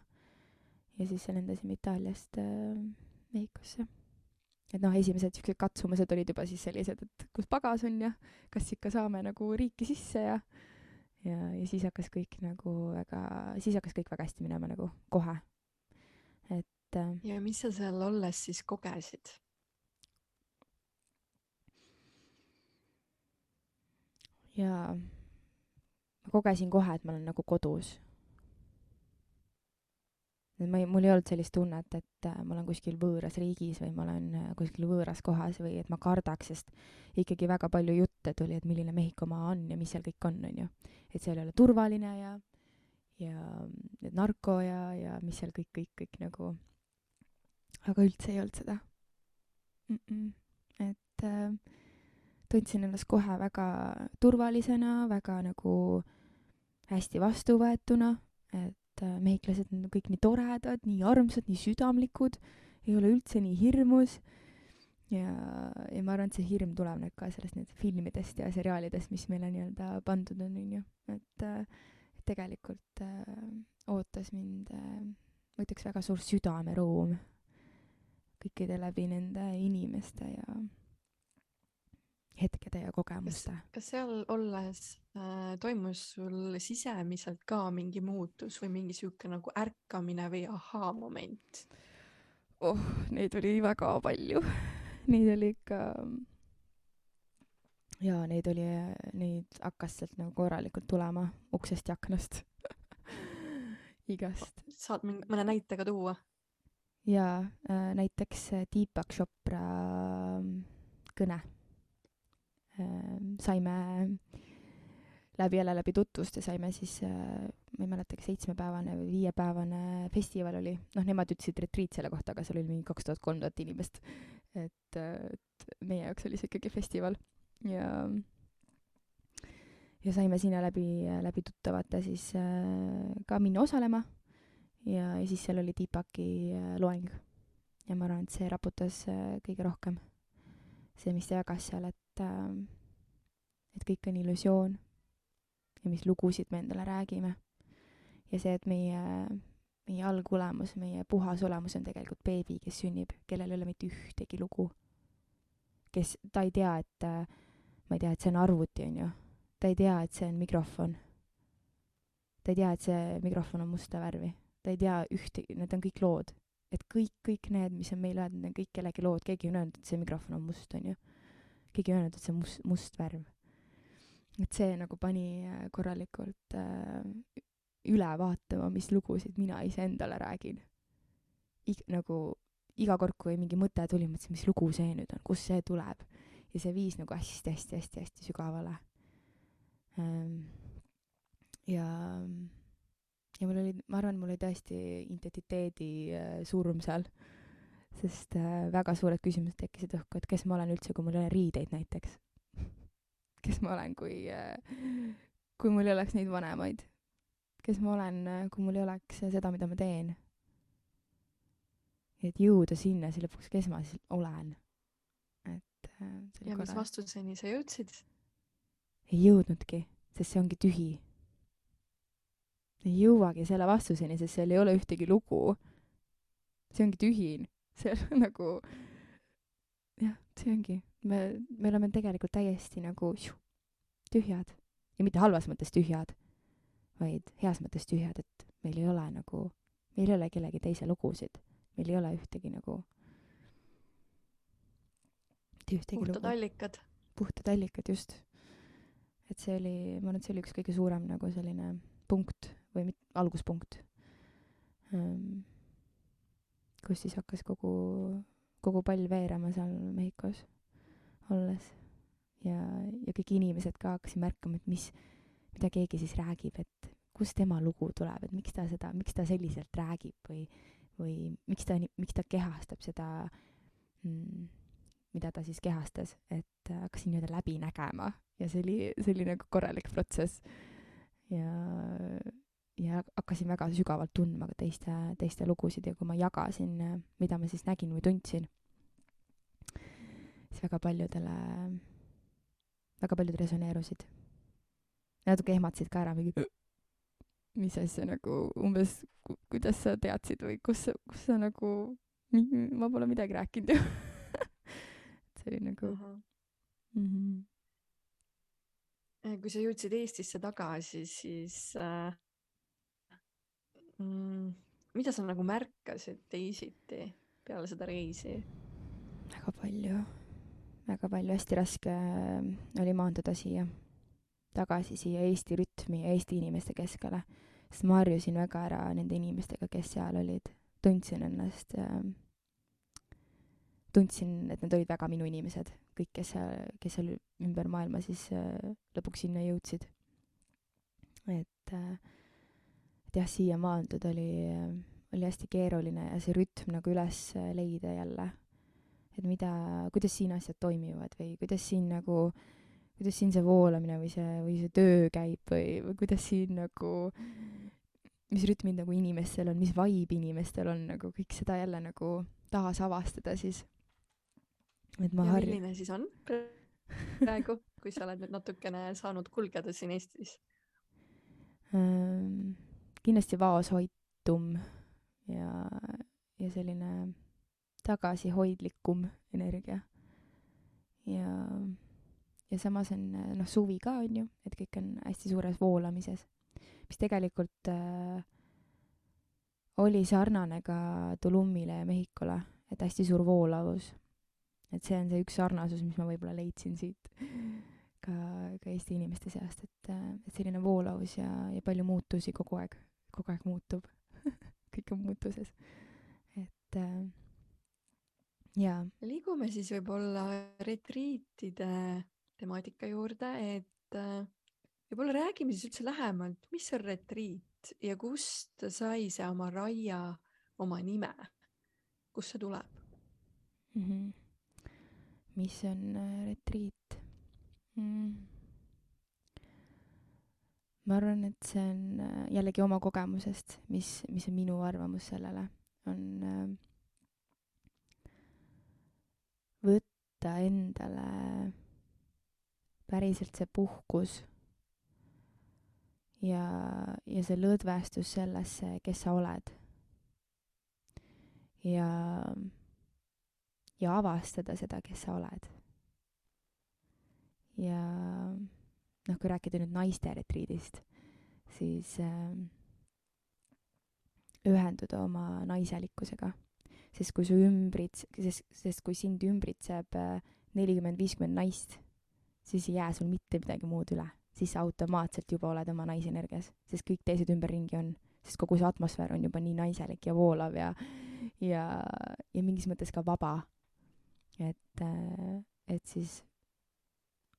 ja siis lendasime Itaaliast Mehhikosse. Et noh, esimesed siuksed katsumused olid juba siis sellised, et kus pagas on ja kas ikka saame nagu riiki sisse ja ja, ja siis hakkas kõik nagu väga, siis hakkas kõik väga hästi minema nagu kohe. et äh,. ja mis sa seal olles siis kogesid? jaa, ma kogesin kohe, et ma olen nagu kodus ma ei, mul ei olnud sellist tunnet, et äh, ma olen kuskil võõras riigis või ma olen äh, kuskil võõras kohas või et ma kardaks, sest ikkagi väga palju jutte tuli, et milline Mehhiko maa on ja mis seal kõik on, onju. et seal ei ole turvaline ja, ja narko ja, ja mis seal kõik, kõik, kõik nagu. aga üldse ei olnud seda mm. -mm. et äh, tundsin ennast kohe väga turvalisena, väga nagu hästi vastuvõetuna, et et äh, mehhiklased on kõik nii toredad, nii armsad, nii südamlikud, ei ole üldse nii hirmus. ja, ja ma arvan, et see hirm tuleb nüüd ka sellest nüüd filmidest ja seriaalidest, mis meile nii-öelda pandud on, onju, et äh, tegelikult äh, ootas mind äh,, ma ütleks, väga suur südamerõõm kõikide läbi nende inimeste ja hetkede ja kogemuste. kas seal olles äh, toimus sul sisemiselt ka mingi muutus või mingi sihuke nagu ärkamine või ahaa-moment? oh, neid oli väga palju. <laughs> Neid oli ikka jaa, neid oli, neid hakkas sealt nagu korralikult tulema uksest ja aknast <laughs> igast. saad mõne näite ka tuua? jaa äh,, näiteks Deepak Chopra ähm, kõne saime läbi jälle läbi tutvuste saime siis äh, ma ei mäleta, kas seitsmepäevane või viiepäevane festival oli, noh, nemad ütlesid retriit selle kohta, aga seal oli mingi kaks tuhat, kolm tuhat inimest. et, äh, et meie jaoks oli see ikkagi festival ja ja saime sinna läbi, läbi tuttavate siis äh, ka minna osalema ja, ja siis seal oli Deepaki äh, loeng. ja ma arvan, et see raputas äh, kõige rohkem. see, mis ta jagas seal, et et, äh, et kõik on illusioon ja mis lugusid me endale räägime. ja see, et meie, meie algolemus, meie puhas olemus on tegelikult beebi, kes sünnib, kellel ei ole mitte ühtegi lugu. kes, ta ei tea, et äh, ma ei tea, et see on arvuti, on ju. ta ei tea, et see on mikrofon. ta ei tea, et see mikrofon on musta värvi. ta ei tea ühtegi, need on kõik lood. et kõik, kõik need, mis on meile öeldud, need on kõik kellegi lood, keegi on öelnud, et see mikrofon on must, on ju keegi ei öelnud, et see on must, must värv. et see nagu pani äh, korralikult äh, üle vaatama, mis lugusid mina iseendale räägin. Ig-, nagu iga kord, kui mingi mõte tuli, mõtlesin, mis lugu see nüüd on, kust see tuleb. ja see viis nagu hästi-hästi-hästi-hästi sügavale ähm,. ja, ja mul oli, ma arvan, mul oli tõesti identiteedi äh, surm seal sest äh, väga suured küsimused tekkisid õhku, et kes ma olen üldse, kui mul ei ole riideid näiteks. <laughs> kes ma olen, kui äh,, kui mul ei oleks neid vanemaid. kes ma olen äh,, kui mul ei oleks seda, mida ma teen. et jõuda sinna siis lõpuks, kes ma siis olen. et äh,. ja korra... mis vastuseni sa jõudsid? ei jõudnudki, sest see ongi tühi. ei jõuagi selle vastuseni, sest seal ei ole ühtegi lugu. see ongi tühin <laughs> on nagu jah, see ongi, me, me oleme tegelikult täiesti nagu šu, tühjad ja mitte halvas mõttes tühjad, vaid heas mõttes tühjad, et meil ei ole nagu, meil ei ole kellegi teise lugusid, meil ei ole ühtegi nagu ühtegi puhtad lugu. allikad. puhtad allikad, just. et see oli, ma arvan, et see oli üks kõige suurem nagu selline punkt või mit-, alguspunkt um, kus siis hakkas kogu, kogu pall veerema seal Mehhikos olles. ja, ja kõik inimesed ka hakkasid märkama, et mis, mida keegi siis räägib, et kust tema lugu tuleb, et miks ta seda, miks ta selliselt räägib või, või miks ta, miks ta kehastab seda mm, mida ta siis kehastas, et hakkasin nii-öelda läbi nägema ja see oli, see oli nagu korralik protsess. ja ja hakkasin väga sügavalt tundma ka teiste, teiste lugusid ja kui ma jagasin, mida ma siis nägin või tundsin, siis väga paljudele, väga paljud resoneerusid. natuke ehmatasid ka ära, mingi mis asja nagu umbes, kuidas sa teadsid või kus, kus sa nagu, ma pole midagi rääkinud ju <laughs> see oli nagu. Mm -hmm. kui sa jõudsid Eestisse tagasi, siis äh, mm,? mida sa nagu märkasid teisiti peale seda reisi? väga palju, väga palju, hästi raske äh, oli maanduda siia, tagasi siia Eesti rütmi ja Eesti inimeste keskele, sest ma harjusin väga ära nende inimestega, kes seal olid, tundsin ennast äh, tundsin, et need olid väga minu inimesed, kõik, kes seal, kes seal ümber maailma siis äh, lõpuks sinna jõudsid. et äh, et jah, siia maanduda oli, oli hästi keeruline ja see rütm nagu üles leida jälle. et mida, kuidas siin asjad toimivad või kuidas siin nagu, kuidas siin see voolamine või see, või see töö käib või, või kuidas siin nagu mis rütmid nagu inimestel on, mis vibe inimestel on, nagu kõik seda jälle nagu taasavastada siis. et ma harjun. milline siis on <laughs> praegu, kui sa oled nüüd natukene saanud kulgeda siin Eestis ähm,? Kindlasti vaoshoitum ja, ja selline tagasihoidlikum energia. ja, ja samas on noh, suvi ka on ju, et kõik on hästi suures voolamises, mis tegelikult äh, oli sarnane ka Tulumile ja Mehhikole, et hästi suur voolavus. et see on see üks sarnasus, mis ma võib-olla leidsin siit ka, ka Eesti inimeste seast, et, et selline voolavus ja, ja palju muutusi kogu aeg, kogu aeg muutub <laughs> kõik on muutuses. et äh, jaa. liigume siis võib-olla retriitide temaatika juurde, et äh, võib-olla räägime siis üldse lähemalt, mis on retriit ja kust sai see oma Raia oma nime? kust see tuleb mm? -hmm. mis on äh, retriit mm.? Ma arvan, et see on äh, jällegi oma kogemusest, mis, mis on minu arvamus sellele, on äh, võtta endale päriselt see puhkus ja, ja see lõdvestus sellesse, kes sa oled. ja, ja avastada seda, kes sa oled. ja noh, kui rääkida nüüd naiste retriidist, siis äh, ühenduda oma naiselikkusega, sest kui su ümbrits-, sest, sest kui sind ümbritseb äh, nelikümmend, viiskümmend naist, siis ei jää sul mitte midagi muud üle. Siis sa automaatselt juba oled oma naisenergias, sest kõik teised ümberringi on, sest kogu see atmosfäär on juba nii naiselik ja voolav ja, ja, ja mingis mõttes ka vaba. et, et siis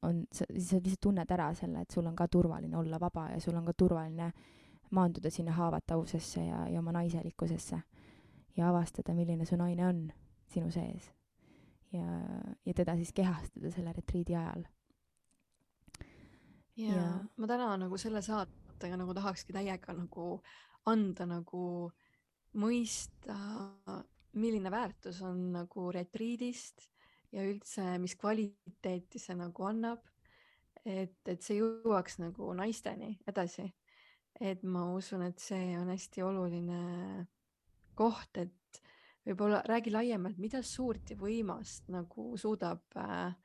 on, sa, sa lihtsalt tunned ära selle, et sul on ka turvaline olla vaba ja sul on ka turvaline maanduda sinna haavatavusesse ja, ja oma naiselikkusesse ja avastada, milline su naine on sinu sees. ja, ja teda siis kehastada selle retriidi ajal ja, ja ma täna nagu selle saatega nagu tahakski täiega nagu anda nagu mõista, milline väärtus on nagu retriidist ja üldse, mis kvaliteeti see nagu annab. et, et see jõuaks nagu naisteni edasi. et ma usun, et see on hästi oluline koht, et võib-olla räägi laiemalt, mida suurt ja võimast nagu suudab äh,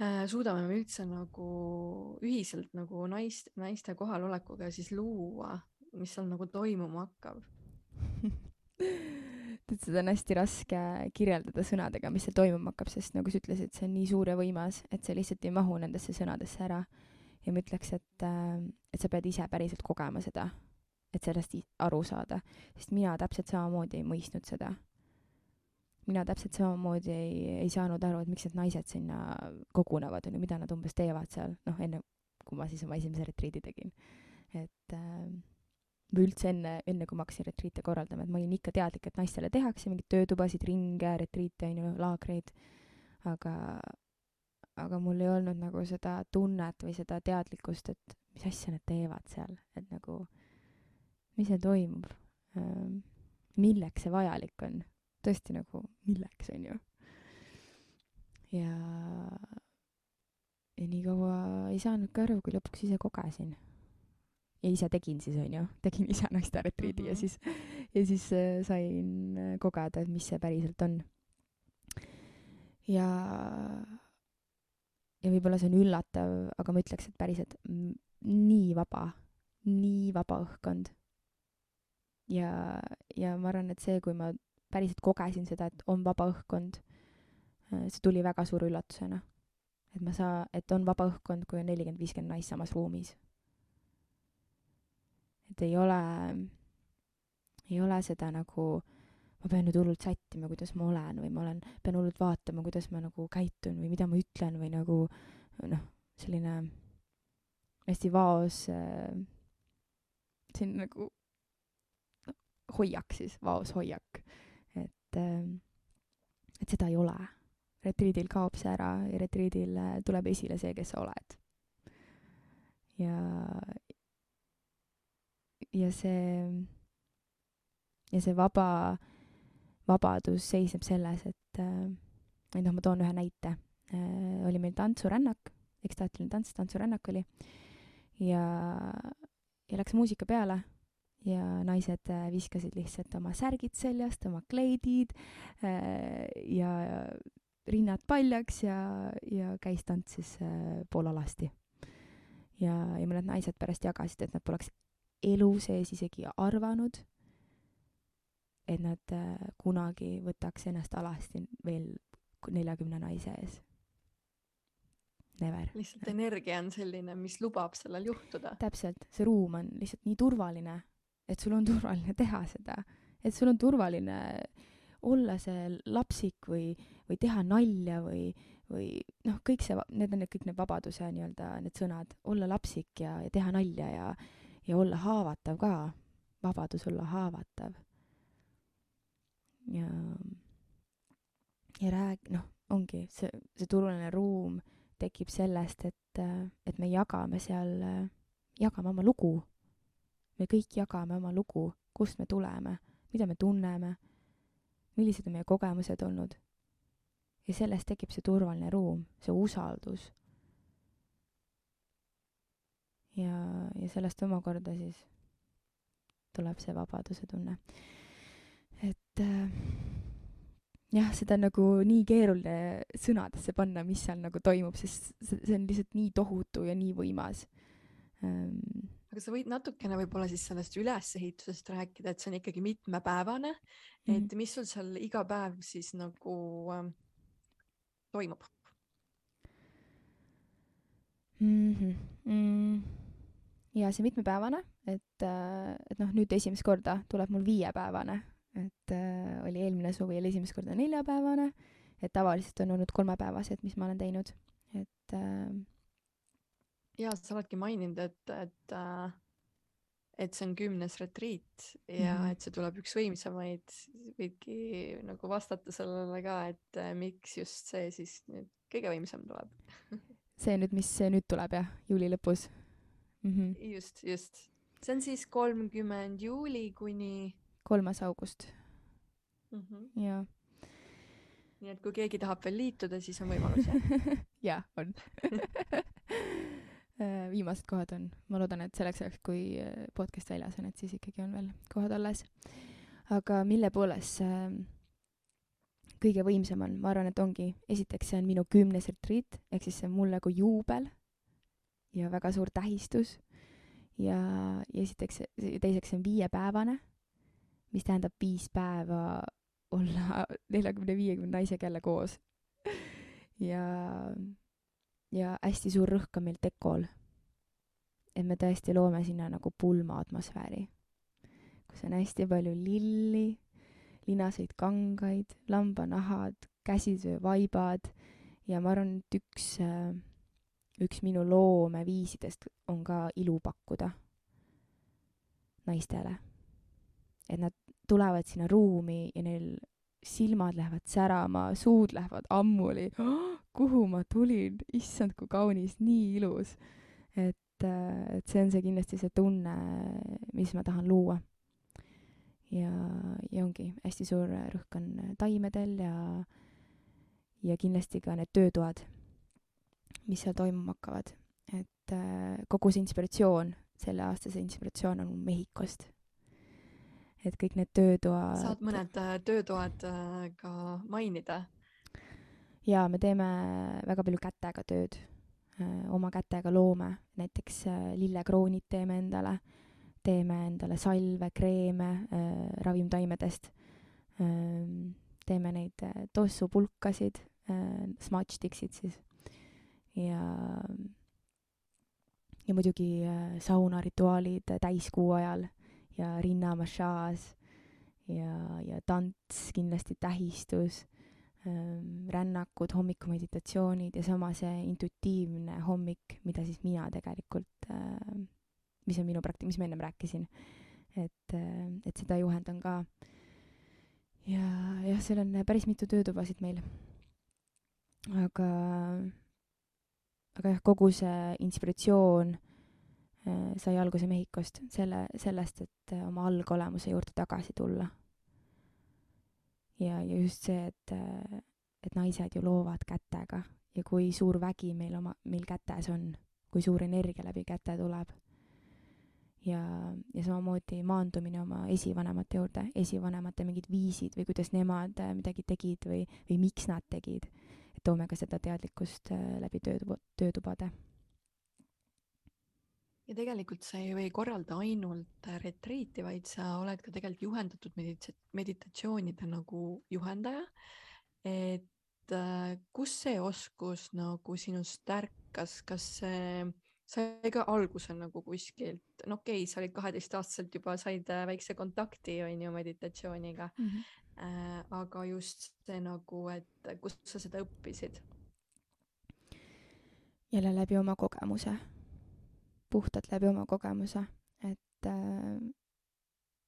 Äh, suudame me üldse nagu ühiselt nagu naist, naiste kohalolekuga siis luua, mis seal nagu toimuma hakkab <laughs> tead, seda on hästi raske kirjeldada sõnadega, mis seal toimuma hakkab, sest nagu sa ütlesid, see on nii suur ja võimas, et see lihtsalt ei mahu nendesse sõnadesse ära. ja ma ütleks, et, äh, et sa pead ise päriselt kogema seda, et sellest aru saada, sest mina täpselt samamoodi ei mõistnud seda mina täpselt samamoodi ei, ei saanud aru, et miks need naised sinna kogunevad, on ju, mida nad umbes teevad seal, noh, enne kui ma siis oma esimese retriidi tegin. et äh, või üldse enne, enne kui ma hakkasin retriite korraldama, et ma olin ikka teadlik, et naistele tehakse mingeid töötubasid, ringe, retriite, on ju, laagreid, aga, aga mul ei olnud nagu seda tunnet või seda teadlikkust, et mis asja nad teevad seal, et nagu, mis seal toimub, ähm, milleks see vajalik on tõesti nagu milleks, on ju. ja, ja nii kaua ei saanudki aru, kui lõpuks ise kogesin. Ja ise tegin siis, on ju, tegin ise naiste retriidi mm -hmm. ja siis, ja siis äh, sain äh, kogeda, et mis see päriselt on. ja, ja võib-olla see on üllatav, aga ma ütleks, et päriselt nii vaba, nii vaba õhkkond. ja, ja ma arvan, et see, kui ma päriselt kogesin seda, et on vaba õhkkond. Äh, see tuli väga suure üllatusena. et ma saa-, et on vaba õhkkond, kui on nelikümmend, viiskümmend naist samas ruumis. Et ei ole, ei ole seda nagu ma pean nüüd hullult sättima, kuidas ma olen või ma olen, pean hullult vaatama, kuidas ma nagu käitun või mida ma ütlen või nagu noh, selline hästi vaos äh, selline nagu hoiak siis, vaos hoiak et, ähm, et seda ei ole. retriidil kaob see ära ja retriidil äh, tuleb esile see, kes sa oled. ja, ja see, ja see vaba, vabadus seisneb selles, et, et noh, ma toon ühe näite. oli meil tantsurännak, ekstaatiline tants, tantsurännak oli ja, ja läks muusika peale ja naised viskasid lihtsalt oma särgid seljast, oma kleidid ja rinnad paljaks ja, ja käis tantsis poolalasti ja, ja mõned naised pärast jagasid, et nad poleks elu sees isegi arvanud, et nad äh, kunagi võtaks ennast alasti veel neljakümne naise ees. Never. lihtsalt energia on selline, mis lubab sellel juhtuda. täpselt, see ruum on lihtsalt nii turvaline, et sul on turvaline teha seda, et sul on turvaline olla see lapsik või, või teha nalja või, või noh, kõik see, need on need kõik need vabaduse nii-öelda need sõnad, olla lapsik ja, ja teha nalja ja, ja olla haavatav ka, vabadus olla haavatav. ja, ja rääg-, noh, ongi see, see turvaline ruum tekib sellest, et, et me jagame seal, jagame oma lugu. me kõik jagame oma lugu, kust me tuleme, mida me tunneme, millised on meie kogemused olnud ja sellest tekib see turvaline ruum, see usaldus. Ja, ja sellest omakorda siis tuleb see vabaduse tunne. et äh, jah, seda on nagu nii keeruline sõnadesse panna, mis seal nagu toimub, sest see, on lihtsalt nii tohutu ja nii võimas ähm, aga sa võid natukene võib-olla siis sellest ülesehitusest rääkida, et see on ikkagi mitmepäevane mm, -hmm. et mis sul seal iga päev siis nagu äh, toimub mm? -hmm. Mm. ja see mitmepäevane, et, äh, et noh, nüüd esimest korda tuleb mul viiepäevane, et äh, oli eelmine suvi oli esimest korda neljapäevane, et tavaliselt on olnud kolmepäevased, mis ma olen teinud, et äh,. ja sa oledki maininud, et, et äh, et see on kümnes retriit ja mm -hmm. et see tuleb üks võimsamaid, võidki nagu vastata sellele ka, et äh, miks just see siis nüüd kõige võimsam tuleb <laughs> see nüüd, mis nüüd tuleb jah, juuli lõpus mm? -hmm. just, just. see on siis kolmkümmend juuli kuni kolmas august mm. -hmm. jaa nii et kui keegi tahab veel liituda, siis on võimalus jah <laughs> jah, on <laughs> Äh, viimased kohad on, ma loodan, et selleks ajaks, kui äh, podcast väljas on, et siis ikkagi on veel kohad alles. aga mille poolest see äh, kõige võimsam on, ma arvan, et ongi, esiteks see on minu kümnes retriit, ehk siis see on mulle kui juubel ja väga suur tähistus. ja, ja esiteks, teiseks see on viiepäevane, mis tähendab viis päeva olla <laughs> neljakümne, viiekümne naisega jälle koos. ja ja hästi suur rõhk on meil dekol. et me tõesti loome sinna nagu pulma atmosfääri, kus on hästi palju lilli, linaseid kangaid, lambanahad, käsitöövaibad ja ma arvan, et üks, äh, üks minu loomeviisidest on ka ilu pakkuda naistele. et nad tulevad sinna ruumi ja neil silmad lähevad särama, suud lähevad ammuli oh,, kuhu ma tulin, issand, kui kaunis, nii ilus. et, äh, et see on see kindlasti see tunne, mis ma tahan luua. Ja, ja ongi hästi suur rõhk on taimedel ja, ja kindlasti ka need töötoad, mis seal toimuma hakkavad. et äh, kogu see inspiratsioon, selle aasta see inspiratsioon on Mehhikost et kõik need töötoad. saad mõned äh, töötoad äh, ka mainida? jaa, me teeme väga palju kätega tööd, äh, oma kätega loome, näiteks lillekroonid teeme endale, teeme endale salve, kreeme ravimtaimedest, ähm, teeme neid tossupulkasid, smudge-sticksid siis. Ja ja muidugi saunarituaalid täiskuu ajal ja rinnamassaaž ja, ja tants, kindlasti tähistus ähm,, rännakud, hommikumeditatsioonid ja sama see intuitiivne hommik, mida siis mina tegelikult äh,, mis on minu praktika, mis ma ennem rääkisin, et äh,, et seda juhendan ka. ja jah, seal on päris mitu töötubasid meil. aga, aga jah, kogu see inspiratsioon äh, sai alguse Mehhikost, selle, sellest, et äh, oma algolemuse juurde tagasi tulla. ja, ja just see, et, et naised ju loovad kätega ja kui suur vägi meil oma, meil kätes on, kui suur energia läbi käte tuleb ja, ja samamoodi maandumine oma esivanemate juurde, esivanemate mingid viisid või kuidas nemad midagi tegid või, või miks nad tegid. et toome ka seda teadlikkust läbi töötuba, töötubade ja tegelikult sa ei või korralda ainult retriiti, vaid sa oled ka tegelikult juhendatud medita-, meditatsioonide nagu juhendaja. et äh, kus see oskus nagu sinust ärkas, kas see sai ka alguse nagu kuskilt, no okei okay,, sa olid kaheteistaastaselt juba said äh, väikse kontakti on ju meditatsiooniga mm. -hmm. Äh, aga just see nagu, et kust sa seda õppisid? jälle läbi oma kogemuse puhtalt läbi oma kogemuse, et äh,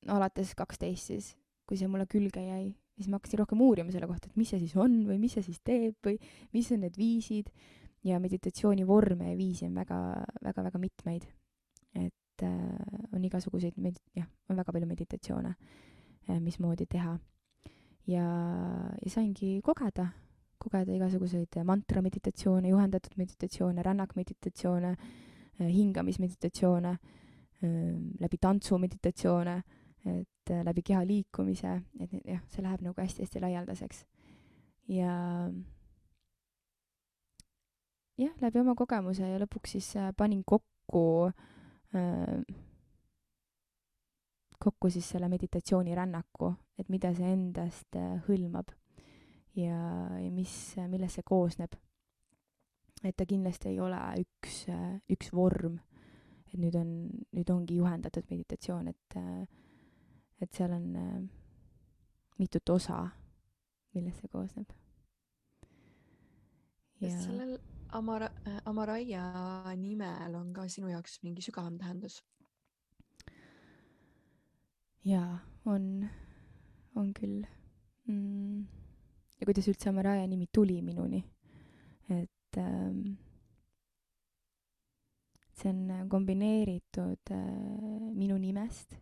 alates kaksteist siis, kui see mulle külge jäi, siis ma hakkasin rohkem uurima selle kohta, et mis see siis on või mis see siis teeb või mis on need viisid ja meditatsiooni vorme ja viisi on väga, väga, väga mitmeid. et äh, on igasuguseid med-, jah, on väga palju meditatsioone äh,, mismoodi teha. ja, ja saingi kogeda, kogeda igasuguseid mantrameditatsioone, juhendatud meditatsioone, rännakmeditatsioone äh,, Äh, hingamismeditatsioone, ähm, läbi tantsumeditatsioone, et äh, läbi keha liikumise, et jah, see läheb nagu hästi-hästi laialdaseks. ja jah, läbi oma kogemuse ja lõpuks siis äh, panin kokku äh, kokku siis selle meditatsioonirännaku, et mida see endast hõlmab ja, ja mis, millest see koosneb et ta kindlasti ei ole üks, üks vorm, et nüüd on, nüüd ongi juhendatud meditatsioon, et, et seal on mitut osa, millest see koosneb. kas sellel Amara, Amaraia nimel on ka sinu jaoks mingi sügavam tähendus? jaa, on, on küll mm.. ja kuidas üldse Amaraia nimi tuli minuni, et et äh, see on kombineeritud äh, minu nimest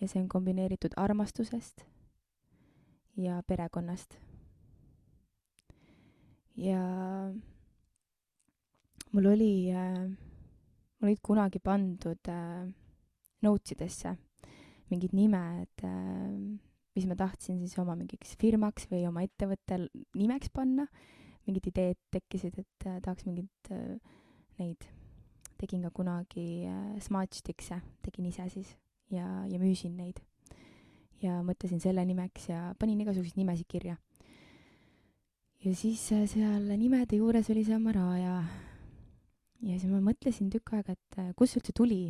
ja see on kombineeritud armastusest ja perekonnast. ja mul oli äh,, mul olid kunagi pandud äh, notes idesse mingid nimed äh,, mis ma tahtsin siis oma mingiks firmaks või oma ettevõtte nimeks panna mingid ideed tekkisid, et äh, tahaks mingeid äh, neid, tegin ka kunagi äh, Smart Sticks'e, tegin ise siis ja, ja müüsin neid. ja mõtlesin selle nimeks ja panin igasuguseid nimesid kirja. ja siis äh, seal nimede juures oli see Amaraja. Ja siis ma mõtlesin tükk aega, et äh, kust see üldse tuli,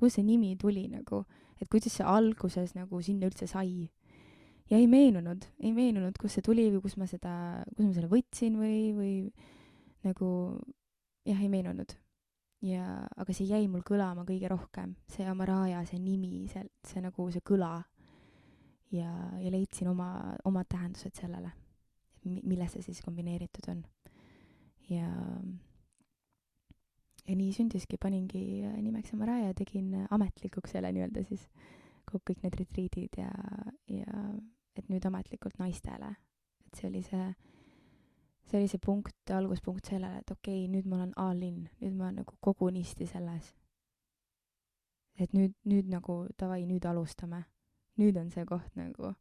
kust see nimi tuli nagu, et kuidas see alguses nagu sinna üldse sai ja ei meenunud, ei meenunud, kust see tuli või kus ma seda, kus ma selle võtsin või, või nagu jah, ei meenunud. ja, aga see jäi mul kõlama kõige rohkem, see Amaraja, see nimi, see, see nagu see kõla. ja, ja leidsin oma, omad tähendused sellele, millest see siis kombineeritud on. ja, ja nii sündiski, paningi nimeks Amaraja ja tegin ametlikuks selle nii-öelda siis kõik need retriidid ja, ja et nüüd ametlikult naistele. et see oli see, see oli see punkt, alguspunkt sellele, et okei okay,, nüüd ma olen all in, nüüd ma olen nagu kogunisti selles. et nüüd, nüüd nagu davai, nüüd alustame. nüüd on see koht nagu,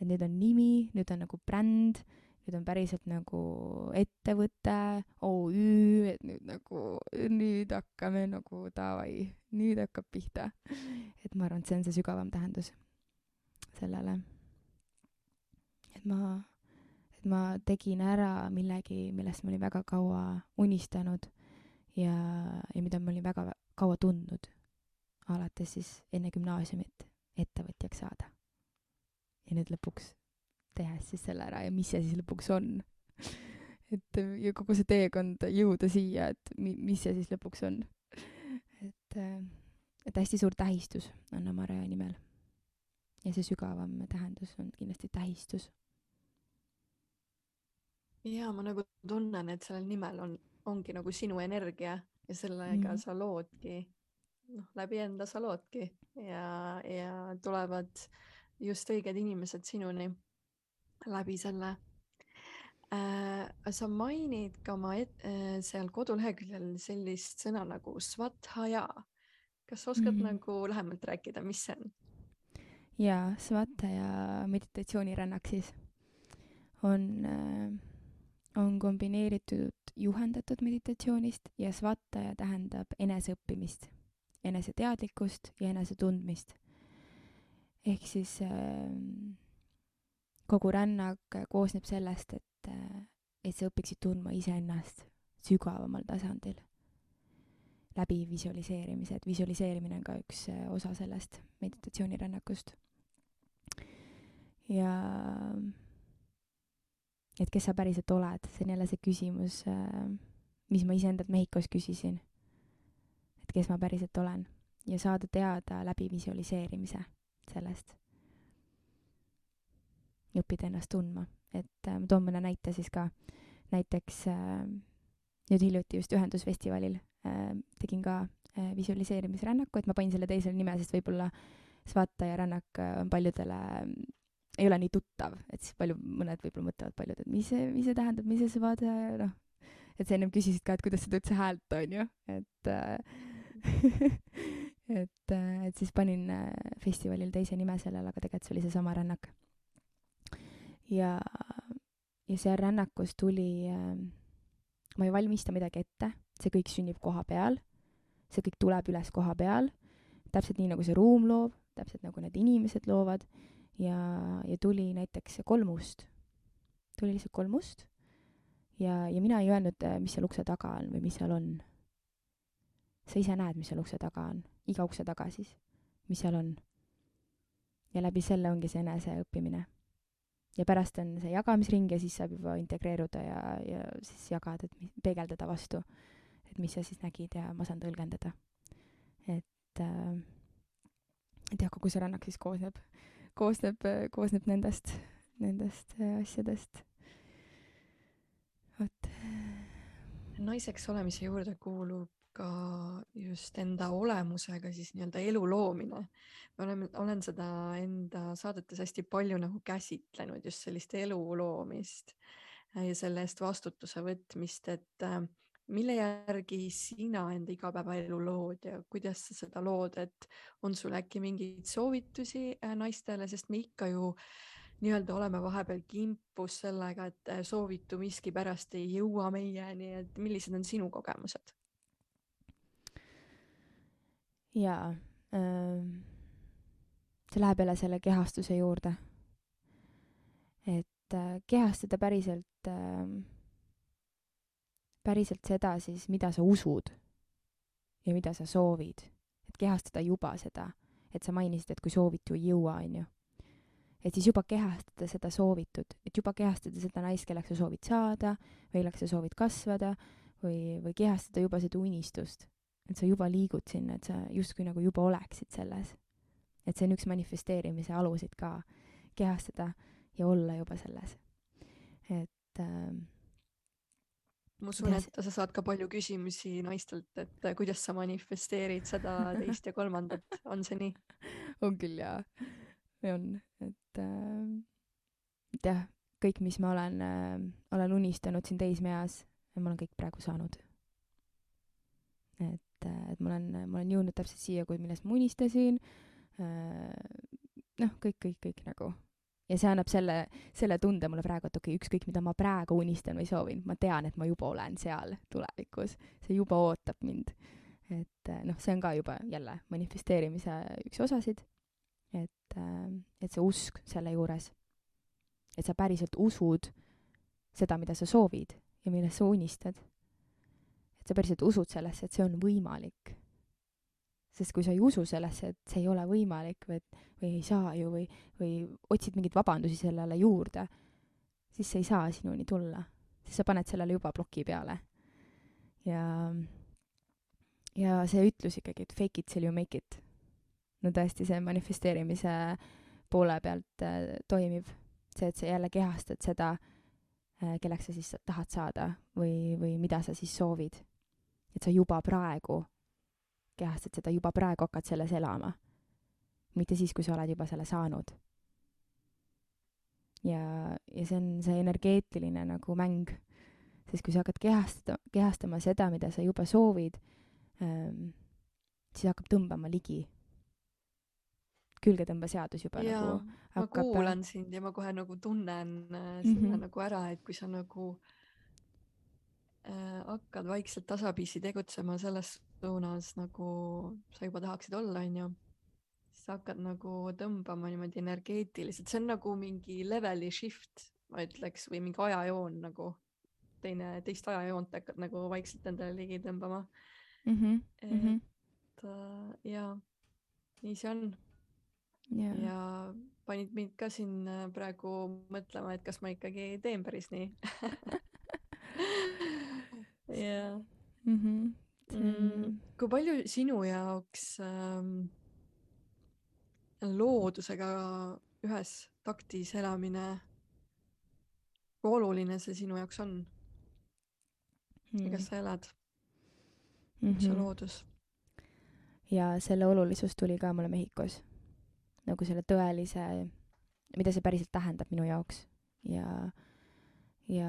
et nüüd on nimi, nüüd on nagu bränd, nüüd on päriselt nagu ettevõte, OÜ, et nüüd nagu, nüüd hakkame nagu davai, nüüd hakkab pihta. et ma arvan, et see on see sügavam tähendus sellele et ma, et ma tegin ära millegi, millest ma olin väga kaua unistanud ja, ja mida ma olin väga kaua tundnud, alates siis enne gümnaasiumit ettevõtjaks saada. ja nüüd lõpuks tehes siis selle ära ja mis see siis lõpuks on et ja kogu see teekond jõuda siia, et mi-, mis see siis lõpuks on. et, et hästi suur tähistus on Amaraja nimel. ja see sügavam tähendus on kindlasti tähistus ja ma nagu tunnen, et sellel nimel on, ongi nagu sinu energia ja sellega mm Mhm. sa loodki, noh, läbi enda sa loodki ja, ja tulevad just õiged inimesed sinuni läbi selle äh,. sa mainid ka oma et, äh, seal koduleheküljel sellist sõna nagu svathaja. kas oskad mm. -hmm. nagu lähemalt rääkida, mis see on? ja Svataja meditatsioonirännak siis on äh, on kombineeritud juhendatud meditatsioonist ja Svataja tähendab eneseõppimist, eneseteadlikkust ja enesetundmist. ehk siis äh, kogu rännak koosneb sellest, et äh,, et sa õpiksid tundma iseennast sügavamal tasandil läbi visualiseerimise, et visualiseerimine on ka üks äh, osa sellest meditatsioonirännakust. ja et kes sa päriselt oled, see on jälle see küsimus, mis ma iseendalt Mehhikos küsisin. et kes ma päriselt olen ja saada teada läbi visualiseerimise sellest. Õppida ennast tundma, et ma toon mõne näite siis ka. näiteks äh, nüüd hiljuti just Ühendusfestivalil äh, tegin ka äh, visualiseerimisrännaku, et ma panin selle teisele nime, sest võib-olla Svata ja rännak äh, on paljudele ei ole nii tuttav, et siis palju, mõned võib-olla mõtlevad paljud, et mis see, mis see tähendab, mis see Svata ja noh, et sa ennem küsisid ka, et kuidas seda üldse häält on ju, <laughs> et äh, et et siis panin festivalil teise nime sellele, aga tegelikult see oli seesama rännak. Ja, ja seal rännakus tuli äh, ma ei valmista midagi ette, see kõik sünnib koha peal, see kõik tuleb üles koha peal, täpselt nii, nagu see ruum loob, täpselt nagu need inimesed loovad. Ja, ja tuli näiteks kolmust, tuli lihtsalt kolmust ja, ja mina ei öelnud, mis seal ukse taga on või mis seal on. sa ise näed, mis seal ukse taga on, iga ukse taga siis, mis seal on. ja läbi selle ongi see eneseõppimine. Ja pärast on see jagamisring ja siis saab juba integreeruda ja, ja siis jagada, et mi- peegeldada vastu, et mis sa siis nägid ja ma saan tõlgendada. et äh, et jah, kogu see rännak siis koosneb, koosneb, koosneb nendest, nendest äh, asjadest. vot. naiseks olemise juurde kuulub ka just enda olemusega siis nii-öelda elu loomine. me oleme, olen seda enda saadetes hästi palju nagu käsitlenud, just sellist elu loomist ja selle eest vastutuse võtmist, et äh, mille järgi sina enda igapäevaelu lood ja kuidas sa seda lood, et on sul äkki mingeid soovitusi äh, naistele, sest me ikka ju nii-öelda oleme vahepeal kimpus sellega, et äh, soovitu miskipärast ei jõua meieni, et millised on sinu kogemused? Jaa ähm,, see läheb jälle selle kehastuse juurde. et äh, kehastada päriselt äh, päriselt seda siis, mida sa usud ja mida sa soovid. et kehastada juba seda, et sa mainisid, et kui soovitu ei jõua, onju. et siis juba kehastada seda soovitud, et juba kehastada seda naist, kelleks sa soovid saada või kelleks sa soovid kasvada või, või kehastada juba seda unistust. Et sa juba liigud sinna, et sa justkui nagu juba oleksid selles. et see on üks manifesteerimise aluseid ka, kehastada ja olla juba selles. et ähm, ma usun, et sa saad ka palju küsimusi naistelt, et äh, kuidas sa manifesteerid seda, <laughs> teist ja kolmandat, on see nii? on küll jaa, on, et äh, jah, kõik, mis ma olen äh,, olen unistanud siin teismeeas, ma olen kõik praegu saanud. et äh,, et ma olen, ma olen jõudnud täpselt siia, kui, millest ma unistasin noh, kõik, kõik, kõik nagu. ja see annab selle, selle tunde mulle praegu, et okei okay,, ükskõik, mida ma praegu unistan või soovin, ma tean, et ma juba olen seal tulevikus, see juba ootab mind. et noh, see on ka juba jälle manifesteerimise üks osasid et, et see usk selle juures, et sa päriselt usud seda, mida sa soovid ja millest sa unistad. Sa päriselt usud sellesse, et see on võimalik. sest kui sa ei usu sellesse, et see ei ole võimalik või et, või ei saa ju või, või otsid mingeid vabandusi sellele juurde, siis see ei saa sinuni tulla. siis sa paned sellele juba ploki peale. ja, ja see ütlus ikkagi, et fake it till you make it no tõesti, see manifesteerimise poole pealt äh, toimib. see, et sa jälle kehastad seda äh,, kelleks sa siis tahad saada või, või mida sa siis soovid. Et sa juba praegu kehastad seda, juba praegu hakkad selles elama. mitte siis, kui sa oled juba selle saanud. ja, ja see on see energeetiline nagu mäng, sest kui sa hakkad kehastada, kehastama seda, mida sa juba soovid ähm,, siis hakkab tõmbama ligi külgetõmbeseadus juba ja, nagu hakkab. ma kuulan sind ja ma kohe nagu tunnen äh, seda mm -hmm. nagu ära, et kui sa nagu äh, hakkad vaikselt tasapisi tegutsema selles suunas, nagu sa juba tahaksid olla, onju, siis hakkad nagu tõmbama niimoodi energeetiliselt, see on nagu mingi leveli shift, ma ütleks, või mingi ajajoon nagu teine, teist ajajoont hakkad nagu vaikselt endale ligi tõmbama mm. -hmm. et mm -hmm. äh, ja nii see on yeah. ja panid mind ka siin äh, praegu mõtlema, et kas ma ikkagi teen päris nii <laughs> jah. Mhm. Mm, kui palju sinu jaoks ähm, loodusega ühes taktis elamine, kui oluline see sinu jaoks on mm.? ja kas mm. sa elad mm, -hmm. see loodus? ja selle olulisus tuli ka mulle Mehhikos nagu selle tõelise, mida see päriselt tähendab minu jaoks ja, ja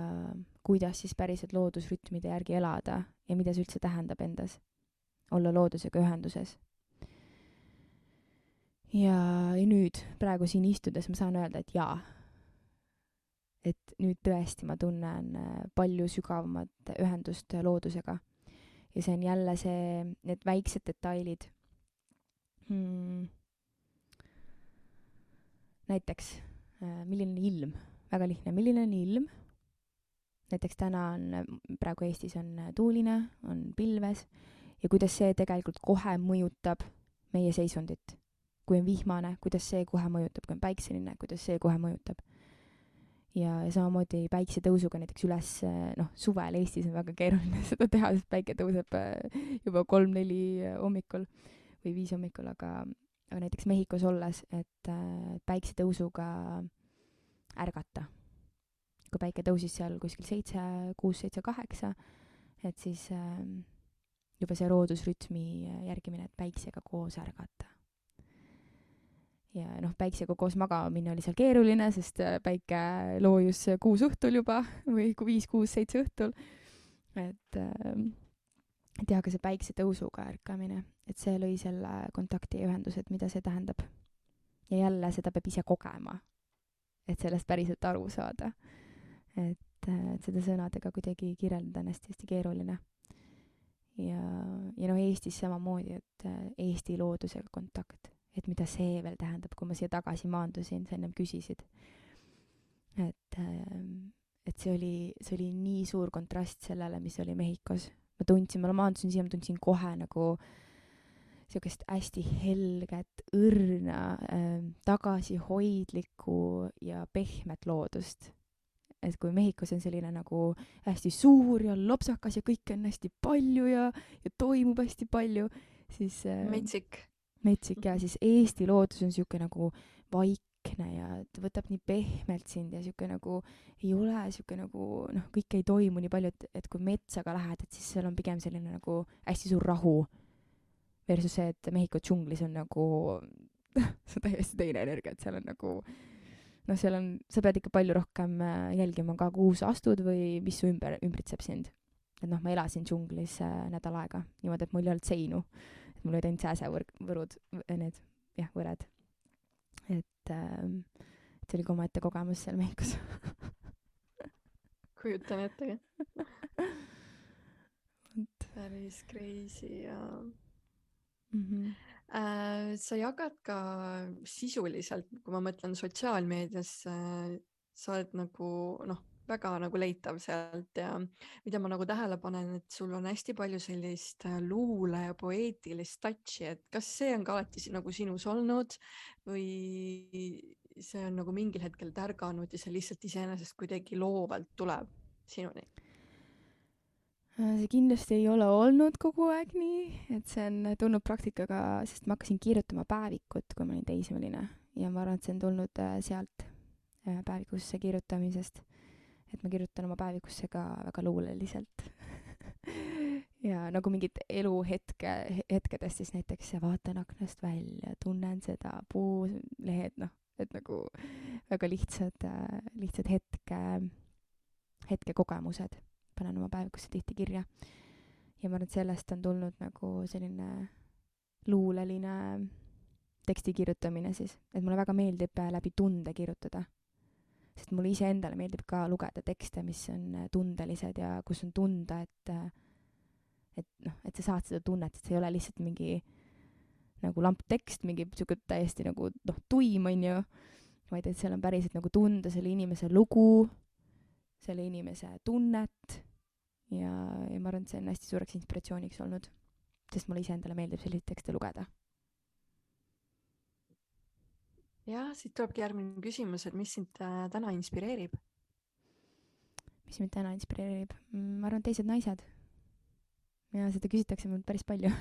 kuidas siis päriselt loodusrütmide järgi elada ja mida see üldse tähendab endas, olla loodusega ühenduses. ja, ja nüüd, praegu siin istudes ma saan öelda, et jaa, et nüüd tõesti ma tunnen äh, palju sügavamat ühendust loodusega. ja see on jälle see, need väiksed detailid. Hmm. Näiteks äh, milline on ilm, väga lihtne, milline on ilm, näiteks täna on, praegu Eestis on äh, tuuline, on pilves ja kuidas see tegelikult kohe mõjutab meie seisundit. kui on vihmane, kuidas see kohe mõjutab, kui on päikseline, kuidas see kohe mõjutab. ja, ja samamoodi päiksetõusuga näiteks üles, äh, noh, suvel Eestis on väga keeruline <laughs> seda teha, sest päike tõuseb juba kolm-neli hommikul või viis hommikul, aga aga näiteks Mehhikos olles, et äh, päiksetõusuga ärgata. Kui päike tõusis seal kuskil seitse, kuus, seitse, kaheksa, et siis äh, juba see loodusrütmi järgimine, et päiksega koos ärgata. ja noh, päiksega koos magama minna oli seal keeruline, sest äh, päike loojus kuus õhtul juba <laughs> või viis, kuus, seitse õhtul. et äh, et jah, ka see päiksetõusuga ärkamine, et see lõi selle kontakti ja ühenduse, et mida see tähendab. ja jälle seda peab ise kogema, et sellest päriselt aru saada. Et, et seda sõnadega kuidagi kirjeldada on hästi-hästi keeruline. ja, ja noh, Eestis samamoodi, et Eesti loodusega kontakt, et mida see veel tähendab, kui ma siia tagasi maandusin, sa ennem küsisid. et, et see oli, see oli nii suur kontrast sellele, mis oli Mehhikos ma tundsin, ma maandusin siia, ma tundsin kohe nagu niisugust hästi helget, õrna äh,, tagasihoidlikku ja pehmet loodust. Et kui Mehhikos on selline nagu hästi suur ja lopsakas ja kõike on hästi palju ja, ja toimub hästi palju, siis äh, metsik. metsik ja siis Eesti loodus on niisugune nagu vaik vaikne ja ta võtab nii pehmelt sind ja sihuke nagu ei ole sihuke nagu noh, kõik ei toimu nii palju, et, et kui metsaga lähed, et siis seal on pigem selline nagu hästi suur rahu. Versus see, et Mehhiko džunglis on nagu <laughs> see on täiesti teine energia, et seal on nagu noh, seal on, sa pead ikka palju rohkem äh, jälgima ka, kuhu sa astud või mis su ümber, ümbritseb sind. et noh, ma elasin džunglis äh, nädal aega niimoodi, et mul ei olnud seinu. et mul olid ainult sääsevõrud, need jah, võred et äh, see oli ka omaette kogemus seal Mehhikos <laughs> kujutan ette ka <laughs> päris crazy ja mm. -hmm. Äh, sa jagad ka sisuliselt, kui ma mõtlen sotsiaalmeedias sa oled nagu noh, väga nagu leitav sealt ja mida ma nagu tähele panen, et sul on hästi palju sellist äh, luule ja poeetilist touch'i, et kas see on ka alati nagu sinus olnud või see on nagu mingil hetkel tärganud ja see lihtsalt iseenesest kuidagi loovalt tuleb sinuni? Äh, see kindlasti ei ole olnud kogu aeg nii, et see on tulnud praktikaga, sest ma hakkasin kirjutama päevikut, kui ma olin teismeline. Ja ma arvan, et see on tulnud äh, sealt päevikusse kirjutamisest. Et ma kirjutan oma päevikusse ka väga luuleliselt. <laughs> Ja nagu mingid eluhetke, hetkedest siis näiteks vaatan aknast välja, tunnen seda, puulehed, noh, et nagu väga lihtsad, lihtsad hetke, hetkekogemused panen oma päevikusse tihti kirja. ja ma arvan, et sellest on tulnud nagu selline luuleline teksti kirjutamine siis, et mulle väga meeldib läbi tunde kirjutada. sest mulle iseendale meeldib ka lugeda tekste, mis on tundelised ja kus on tunda, et et noh, et sa saad seda tunnet, et see ei ole lihtsalt mingi nagu lamptekst, mingi sihuke täiesti nagu noh, tuim onju, vaid et seal on päriselt nagu tunda selle inimese lugu, selle inimese tunnet ja, ja ma arvan, et see on hästi suureks inspiratsiooniks olnud, sest mulle iseendale meeldib selliseid tekste lugeda. jah, siit tulebki järgmine küsimus, et mis sind äh, täna inspireerib? mis mind täna inspireerib? Mm, ma arvan, teised naised ja seda küsitakse mult päris palju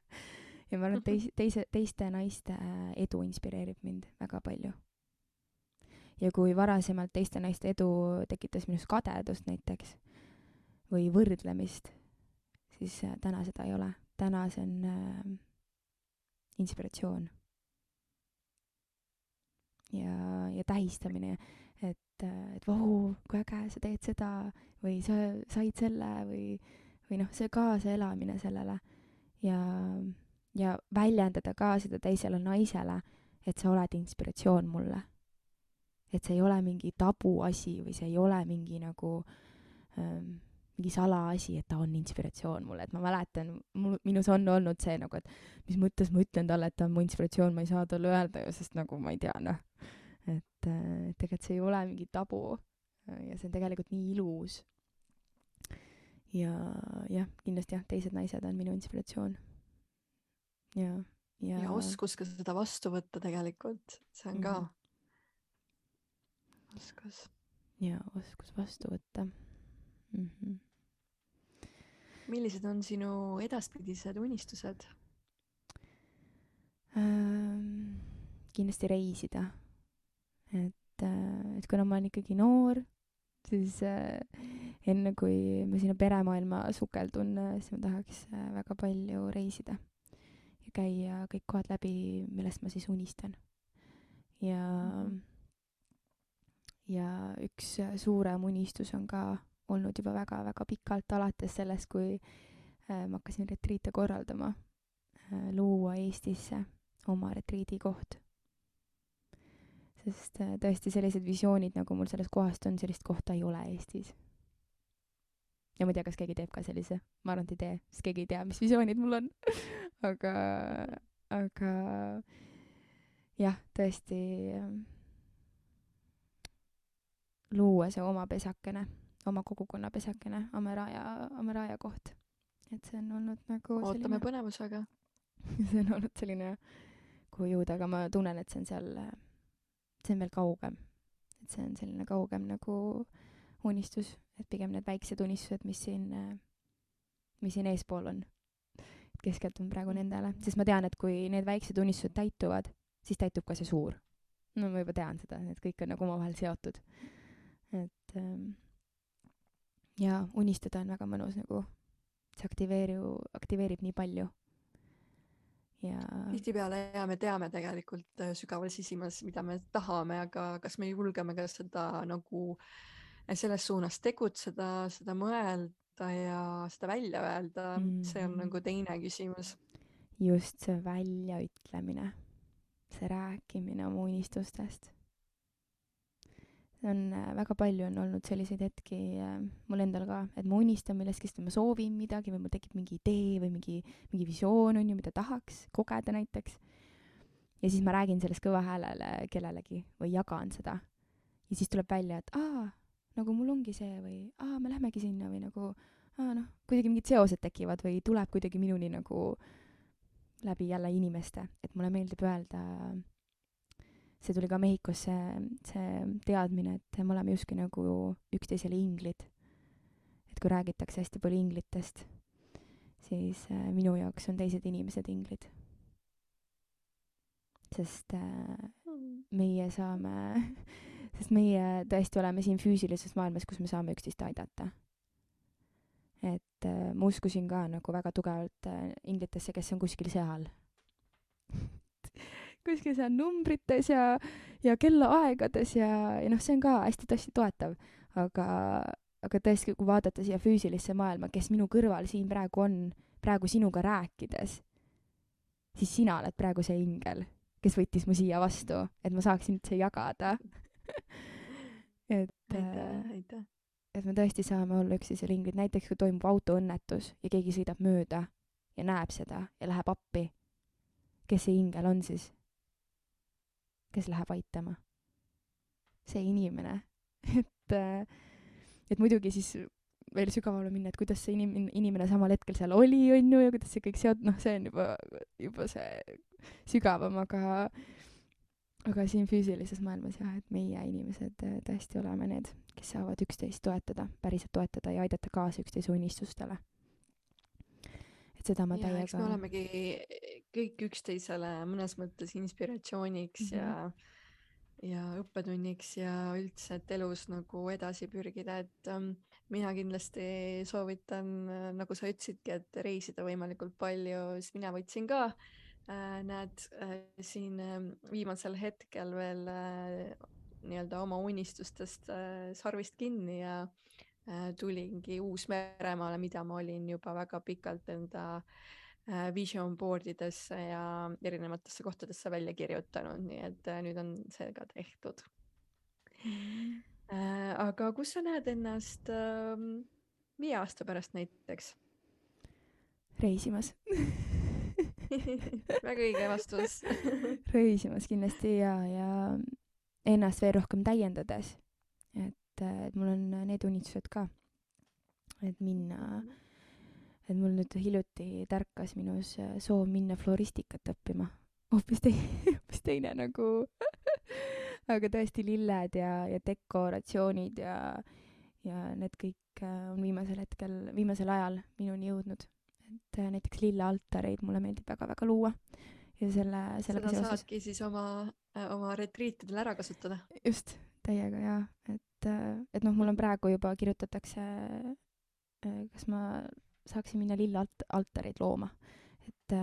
<laughs> ja ma arvan, et teis-, <laughs> teise, teiste naiste äh, edu inspireerib mind väga palju. ja kui varasemalt teiste naiste edu tekitas minus kadedust näiteks või võrdlemist, siis äh, täna seda ei ole. täna see on äh, inspiratsioon. ja, ja tähistamine, et, äh, et vau, kui äge, sa teed seda või sa said selle või või noh, see kaasaelamine sellele ja, ja väljendada ka seda teisele naisele, et sa oled inspiratsioon mulle. et see ei ole mingi tabuasi või see ei ole mingi nagu ähm, mingi salaasi, et ta on inspiratsioon mulle, et ma mäletan, mul, minus on olnud see nagu, et mis mõttes ma ütlen talle, et ta on mu inspiratsioon, ma ei saa talle öelda ju, sest nagu ma ei tea, noh. et äh, tegelikult see ei ole mingi tabu ja see on tegelikult nii ilus ja jah, kindlasti jah, teised naised on minu inspiratsioon. ja, ja. ja oskus ka seda vastu võtta tegelikult, see on mm -hmm. ka oskus. ja oskus vastu võtta mm. -hmm. Millised on sinu edaspidised unistused ähm,? kindlasti reisida. et, äh, et kuna ma olen ikkagi noor siis äh, enne kui ma sinna peremaailma sukeldun, äh, siis ma tahaks äh, väga palju reisida ja käia kõik kohad läbi, millest ma siis unistan. ja -hmm. ja üks suurem unistus on ka olnud juba väga-väga pikalt, alates sellest, kui äh, ma hakkasin retriite korraldama äh,, luua Eestisse oma retriidikoht. Sest äh, tõesti sellised visioonid, nagu mul sellest kohast on, sellist kohta ei ole Eestis. ja ma ei tea, kas keegi teeb ka sellise, ma arvan, et ei tee, sest keegi ei tea, mis visioonid mul on. <laughs> Aga, aga jah, tõesti luua see oma pesakene, oma kogukonna pesakene, Ameraja, Ameraja koht. et see on olnud nagu ootame selline... põnevusega <laughs> see on olnud selline, kuhu jõuda, aga ma tunnen, et see on seal see on veel kaugem. et see on selline kaugem nagu unistus, et pigem need väiksed unistused, mis siin, mis siin eespool on. et keskendun praegu nendele, sest ma tean, et kui need väiksed unistused täituvad, siis täitub ka see suur. no ma juba tean seda, et kõik on nagu omavahel seotud. et ähm, ja unistada on väga mõnus nagu, see aktiveeru-, aktiveerib nii palju. Ja. tihtipeale ja me teame tegelikult äh, sügaval sisimas, mida me tahame, aga kas me julgeme ka seda nagu äh, selles suunas tegutseda, seda mõelda ja seda välja öelda? Mm, see on nagu teine küsimus. just see väljaütlemine, see rääkimine oma unistustest on äh, väga palju on olnud selliseid hetki äh, mul endal ka, et ma unistan millestki, sest ma soovin midagi või mul tekib mingi idee või mingi, mingi visioon on ju, mida tahaks kogeda näiteks. ja siis ma räägin sellest kõva häälele kellelegi või jagan seda. ja siis tuleb välja, et aa, nagu mul ongi see või aa, me lähmegi sinna või nagu aa noh, kuidagi mingid seosed tekivad või tuleb kuidagi minuni nagu läbi jälle inimeste, et mulle meeldib öelda see tuli ka Mehhikos, see, see teadmine, et me oleme justkui nagu üksteisele inglid. et kui räägitakse hästi palju inglitest, siis äh, minu jaoks on teised inimesed inglid. sest äh, meie saame, <laughs> sest meie tõesti oleme siin füüsilises maailmas, kus me saame üksteist aidata. et äh, ma uskusin ka nagu väga tugevalt äh, inglitesse, kes on kuskil seal <laughs> kuskil seal numbrites ja, ja kellaaegades ja, ja noh, see on ka hästi-hästi toetav, aga, aga tõesti, kui vaadata siia füüsilisse maailma, kes minu kõrval siin praegu on, praegu sinuga rääkides, siis sina oled praegu see ingel, kes võttis mu siia vastu, et ma saaksin üldse jagada. <laughs> Et aitäh, aitäh. et me tõesti saame olla üksteisele ingrid, näiteks kui toimub autoõnnetus ja keegi sõidab mööda ja näeb seda ja läheb appi, kes see ingel on siis? Kes läheb aitama? see inimene <laughs> et, äh, et muidugi siis veel sügavamale minna, et kuidas see inim-, inimene samal hetkel seal oli, on ju, ja kuidas see kõik seot-, noh, see on juba, juba see sügavam, aga aga siin füüsilises maailmas jah, et meie inimesed äh, tõesti oleme need, kes saavad üksteist toetada, päriselt toetada ja aidata kaasa üksteise unistustele. et seda ma ja täiega. eks me olemegi kõik üksteisele mõnes mõttes inspiratsiooniks mm -hmm. ja ja õppetunniks ja üldse, et elus nagu edasi pürgida, et ähm, mina kindlasti soovitan, äh, nagu sa ütlesidki, et reisida võimalikult palju, siis mina võtsin ka äh, Äh, näed äh, siin ähm, viimasel hetkel veel äh, nii-öelda oma unistustest sarvist kinni ja tulingi Uus-Meremaale, mida ma olin juba väga pikalt enda vision board idesse ja erinevatesse kohtadesse välja kirjutanud, nii et nüüd on see ka tehtud. Mm.. aga kus sa näed ennast ähm, viie aasta pärast näiteks? reisimas. <laughs> Väga õige vastus. <laughs> Reisimas kindlasti ja, ja ennast veel rohkem täiendades. et, et mul on need unistused ka, et minna, et mul nüüd hiljuti tärkas minus soov minna floristikat õppima. hoopis teine, <laughs> hoopis teine nagu <laughs> aga tõesti lilled ja, ja dekoratsioonid ja, ja need kõik on viimasel hetkel, viimasel ajal minuni jõudnud et äh, näiteks lillealtareid mulle meeldib väga-väga luua ja selle, sellega seoses. saadki siis oma, äh, oma retriitidel ära kasutada. just, täiega jaa, et, äh, et noh, mul on praegu juba kirjutatakse, kas ma saaksin minna lillealtareid looma, et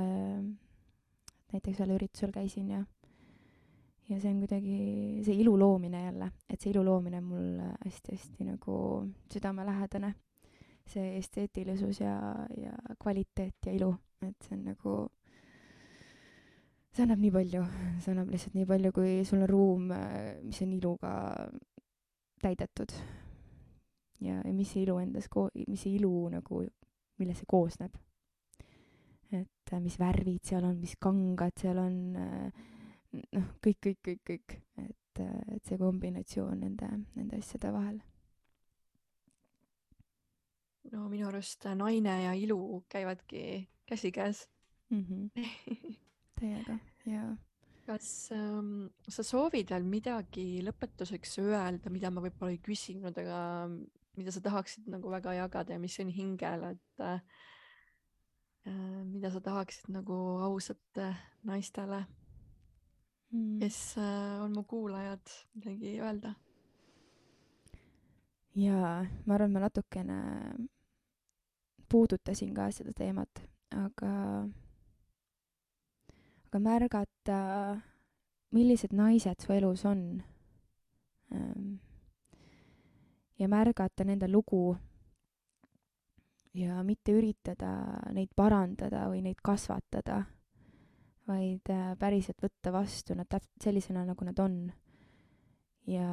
näiteks ühel üritusel käisin ja ja see on kuidagi see ilu loomine jälle, et see ilu loomine on mul hästi-hästi nagu südamelähedane. See esteetilisus ja, ja kvaliteet ja ilu, et see on nagu, see annab nii palju, see annab lihtsalt nii palju, kui sul on ruum, mis on iluga täidetud. ja, ja mis see ilu endas ko-, mis see ilu nagu, millest see koosneb. et mis värvid seal on, mis kangad seal on, noh, kõik, kõik, kõik, kõik, et, et see kombinatsioon nende, nende asjade vahel no minu arust naine ja ilu käivadki käsikäes mm. -hmm. <laughs> täiega, jaa. kas ähm, sa soovid veel midagi lõpetuseks öelda, mida ma võib-olla ei küsinud, aga mida sa tahaksid nagu väga jagada ja mis on hingel, et äh, mida sa tahaksid nagu ausate naistele mm., kes äh, on mu kuulajad, midagi öelda? jaa, ma arvan, ma natukene puudutasin ka seda teemat, aga, aga märgata, millised naised su elus on ähm, ja märgata nende lugu ja mitte üritada neid parandada või neid kasvatada, vaid äh, päriselt võtta vastu nad täpselt sellisena, nagu nad on. ja,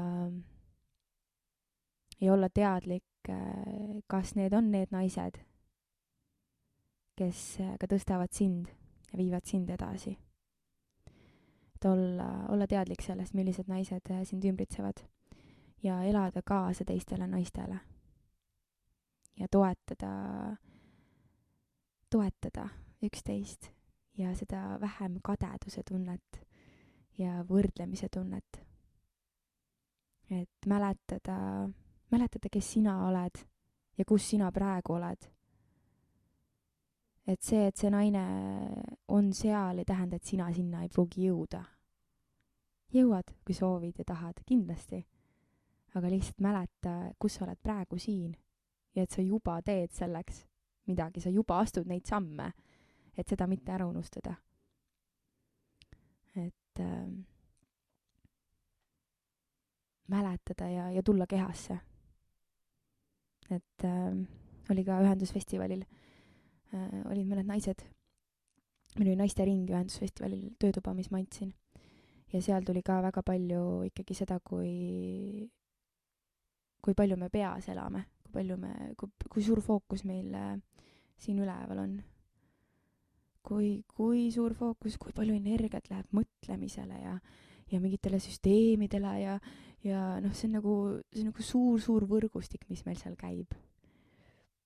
ja olla teadlik, äh, kas need on need naised kes äh, ka tõstavad sind ja viivad sind edasi. et olla, olla teadlik sellest, millised naised sind ümbritsevad ja elada kaasa teistele naistele. ja toetada, toetada üksteist ja seda vähem kadeduse tunnet ja võrdlemise tunnet. et mäletada, mäletada, kes sina oled ja kus sina praegu oled et see, et see naine on seal, ei tähenda, et sina sinna ei pruugi jõuda. jõuad, kui soovid ja tahad, kindlasti. Aga lihtsalt mäleta, kus sa oled praegu siin ja et sa juba teed selleks midagi, sa juba astud neid samme, et seda mitte ära unustada. et äh, mäletada ja, ja tulla kehasse. et äh, oli ka ühendusfestivalil äh,, olid mõned naised, meil oli naistering ühendusfestivalil, töötuba, mis ma andsin. ja seal tuli ka väga palju ikkagi seda, kui, kui palju me peas elame, kui palju me, kui, kui suur fookus meil äh, siin üleval on. kui, kui suur fookus, kui palju energiat läheb mõtlemisele ja, ja mingitele süsteemidele ja, ja noh, see on nagu, see on nagu suur-suur võrgustik, mis meil seal käib.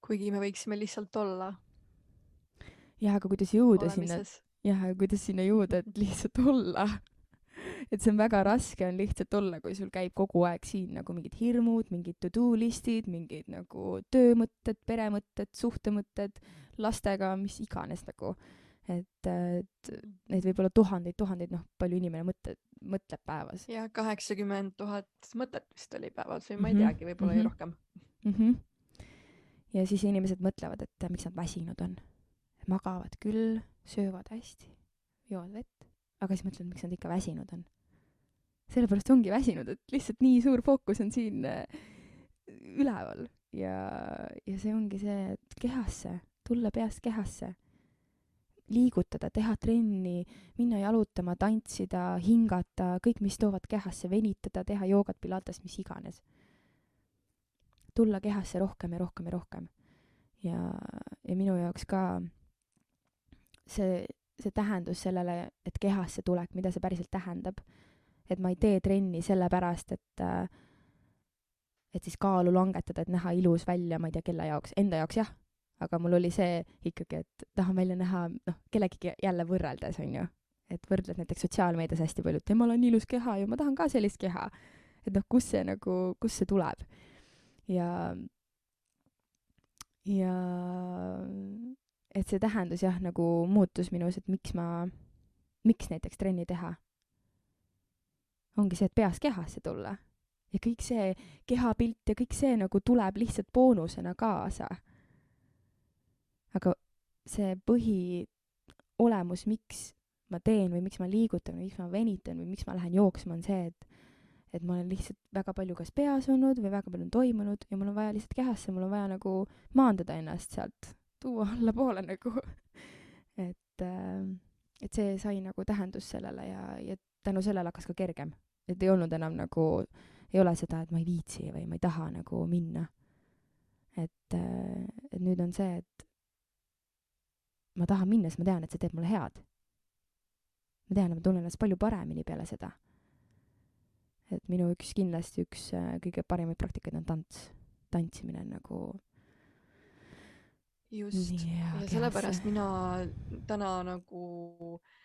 kuigi me võiksime lihtsalt olla. jah, aga kuidas jõuda Olemises. sinna, jah, aga kuidas sinna jõuda, et lihtsalt olla et see on väga raske on lihtsalt olla, kui sul käib kogu aeg siin nagu mingid hirmud, mingid to-do listid, mingid nagu töömõtted, peremõtted, suhtemõtted, lastega, mis iganes nagu. et, et neid võib olla tuhandeid, tuhandeid, noh, palju inimene mõtleb, mõtleb päevas. ja kaheksakümmend tuhat mõtet vist oli päevas või ma ei -hmm. teagi, võib-olla mm -hmm. rohkem mm. -hmm. ja siis inimesed mõtlevad, et miks nad väsinud on. magavad küll, söövad hästi, joovad vett, aga siis mõtlevad, miks nad ikka väsinud on sellepärast ongi väsinud, et lihtsalt nii suur fookus on siin äh, üleval ja, ja see ongi see, et kehasse, tulla peast kehasse, liigutada, teha trenni, minna jalutama, tantsida, hingata, kõik, mis toovad kehasse, venitada, teha joogat, pilates, mis iganes. tulla kehasse rohkem ja rohkem ja rohkem. ja, ja minu jaoks ka see, see tähendus sellele, et kehasse tulek, mida see päriselt tähendab et ma ei tee trenni sellepärast, et äh, et siis kaalu langetada, et näha ilus välja, ma ei tea, kelle jaoks, enda jaoks jah, aga mul oli see ikkagi, et tahan välja näha, noh, kellegagi jälle võrreldes, on ju. et võrdled näiteks sotsiaalmeedias hästi palju, et temal on ilus keha ja ma tahan ka sellist keha. et noh, kus see nagu, kust see tuleb. ja, ja et see tähendus jah, nagu muutus minus, et miks ma, miks näiteks trenni teha ongi see, et peast kehasse tulla. ja kõik see kehapilt ja kõik see nagu tuleb lihtsalt boonusena kaasa. aga see põhiolemus, miks ma teen või miks ma liigutan või miks ma venitan või miks ma lähen jooksma, on see, et et ma olen lihtsalt väga palju kas peas olnud või väga palju on toimunud ja mul on vaja lihtsalt kehasse, mul on vaja nagu maandada ennast sealt, tuua allapoole nagu et, äh, et see sai nagu tähendus sellele ja, ja tänu sellele hakkas ka kergem et ei olnud enam nagu, ei ole seda, et ma ei viitsi või ma ei taha nagu minna. et, äh, et nüüd on see, et ma tahan minna, sest ma tean, et see teeb mulle head. ma tean, et ma tunnen ennast palju paremini peale seda. et minu üks, kindlasti üks äh, kõige parimaid praktikaid on tants. tantsimine on nagu just, ja sellepärast mina täna nagu äh,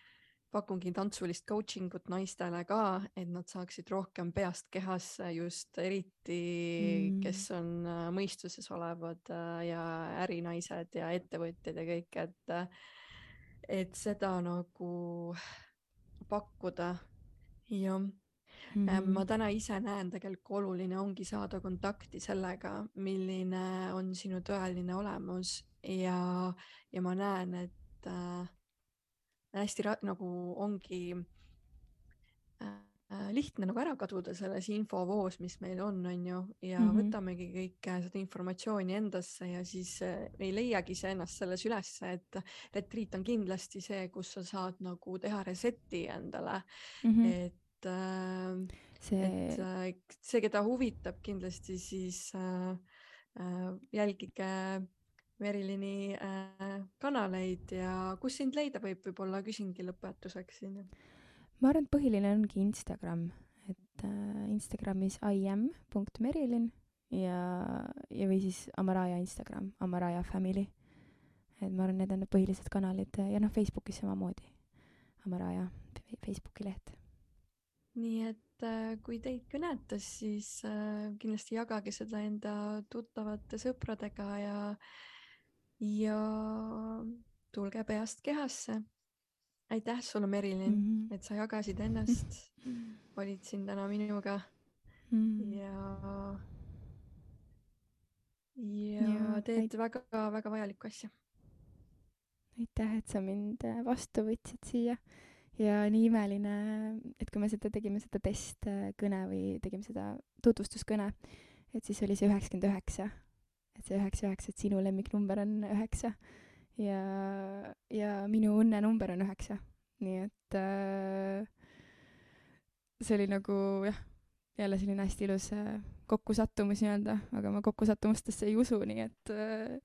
pakungi tantsulist coaching ut naistele ka, et nad saaksid rohkem peast kehasse just eriti mm., kes on äh, mõistuses olevad äh, ja ärinaised ja ettevõtjad ja kõik, et, äh, et seda nagu pakkuda ja Mm -hmm. ma täna ise näen tegelikult, oluline ongi saada kontakti sellega, milline on sinu tõeline olemus ja, ja ma näen, et äh, hästi nagu ongi äh, lihtne nagu ära kaduda selles infovoos, mis meil on, on ju, ja mm -hmm. võtamegi kõike seda informatsiooni endasse ja siis äh, ei leiagi ise ennast selles ülesse, et retriit on kindlasti see, kus sa saad nagu teha reset'i endale mm, -hmm. et äh, see... et äh, see, keda huvitab kindlasti, siis äh, äh, jälgige Merilini äh, kanaleid ja kus sind leida võib, võib-olla küsingi lõpetuseks siin. ma arvan, et põhiline ongi Instagram, et äh, Instagramis im.merilin ja, ja või siis Amaraja Instagram, Amaraja Family. et ma arvan, need on need põhilised kanalid ja noh, Facebookis samamoodi, Amaraja Facebooki leht. nii et äh, kui teid kõnetas, siis kindlasti jagage seda enda tuttavate sõpradega ja ja tulge peast kehasse. aitäh sulle, Merilin mm, -hmm. et sa jagasid ennast, olid siin täna minuga mm. -hmm. ja, ja, ja teed väga-väga vajalikku asja. aitäh, et sa mind äh, vastu võtsid siia ja nii imeline, et kui me seda tegime, seda testkõne või tegime seda tutvustuskõne, et siis oli see üheksakümmend üheksa. Et see üheksa, üheksa, et sinu lemmiknumber on üheksa ja, ja minu õnnenumber on üheksa. nii et äh, see oli nagu jah, jälle selline hästi ilus äh, kokkusattumus nii-öelda, aga ma kokkusattumustesse ei usu, nii et äh,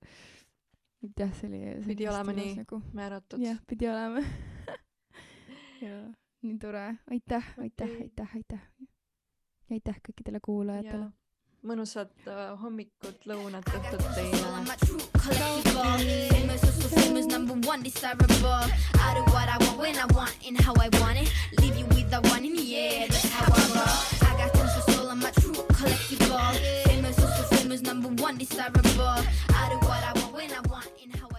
et jah, see oli pidi olema nii nagu, määratud. jah, pidi olema <laughs> ja nii tore, aitäh, aitäh, aitäh, aitäh. aitäh kõikidele kuulajatele mõnusat uh, hommikut, lõunat, õhtut teile. collectible. Famous, also famous, number one, desirable. I do what I want when I want and how I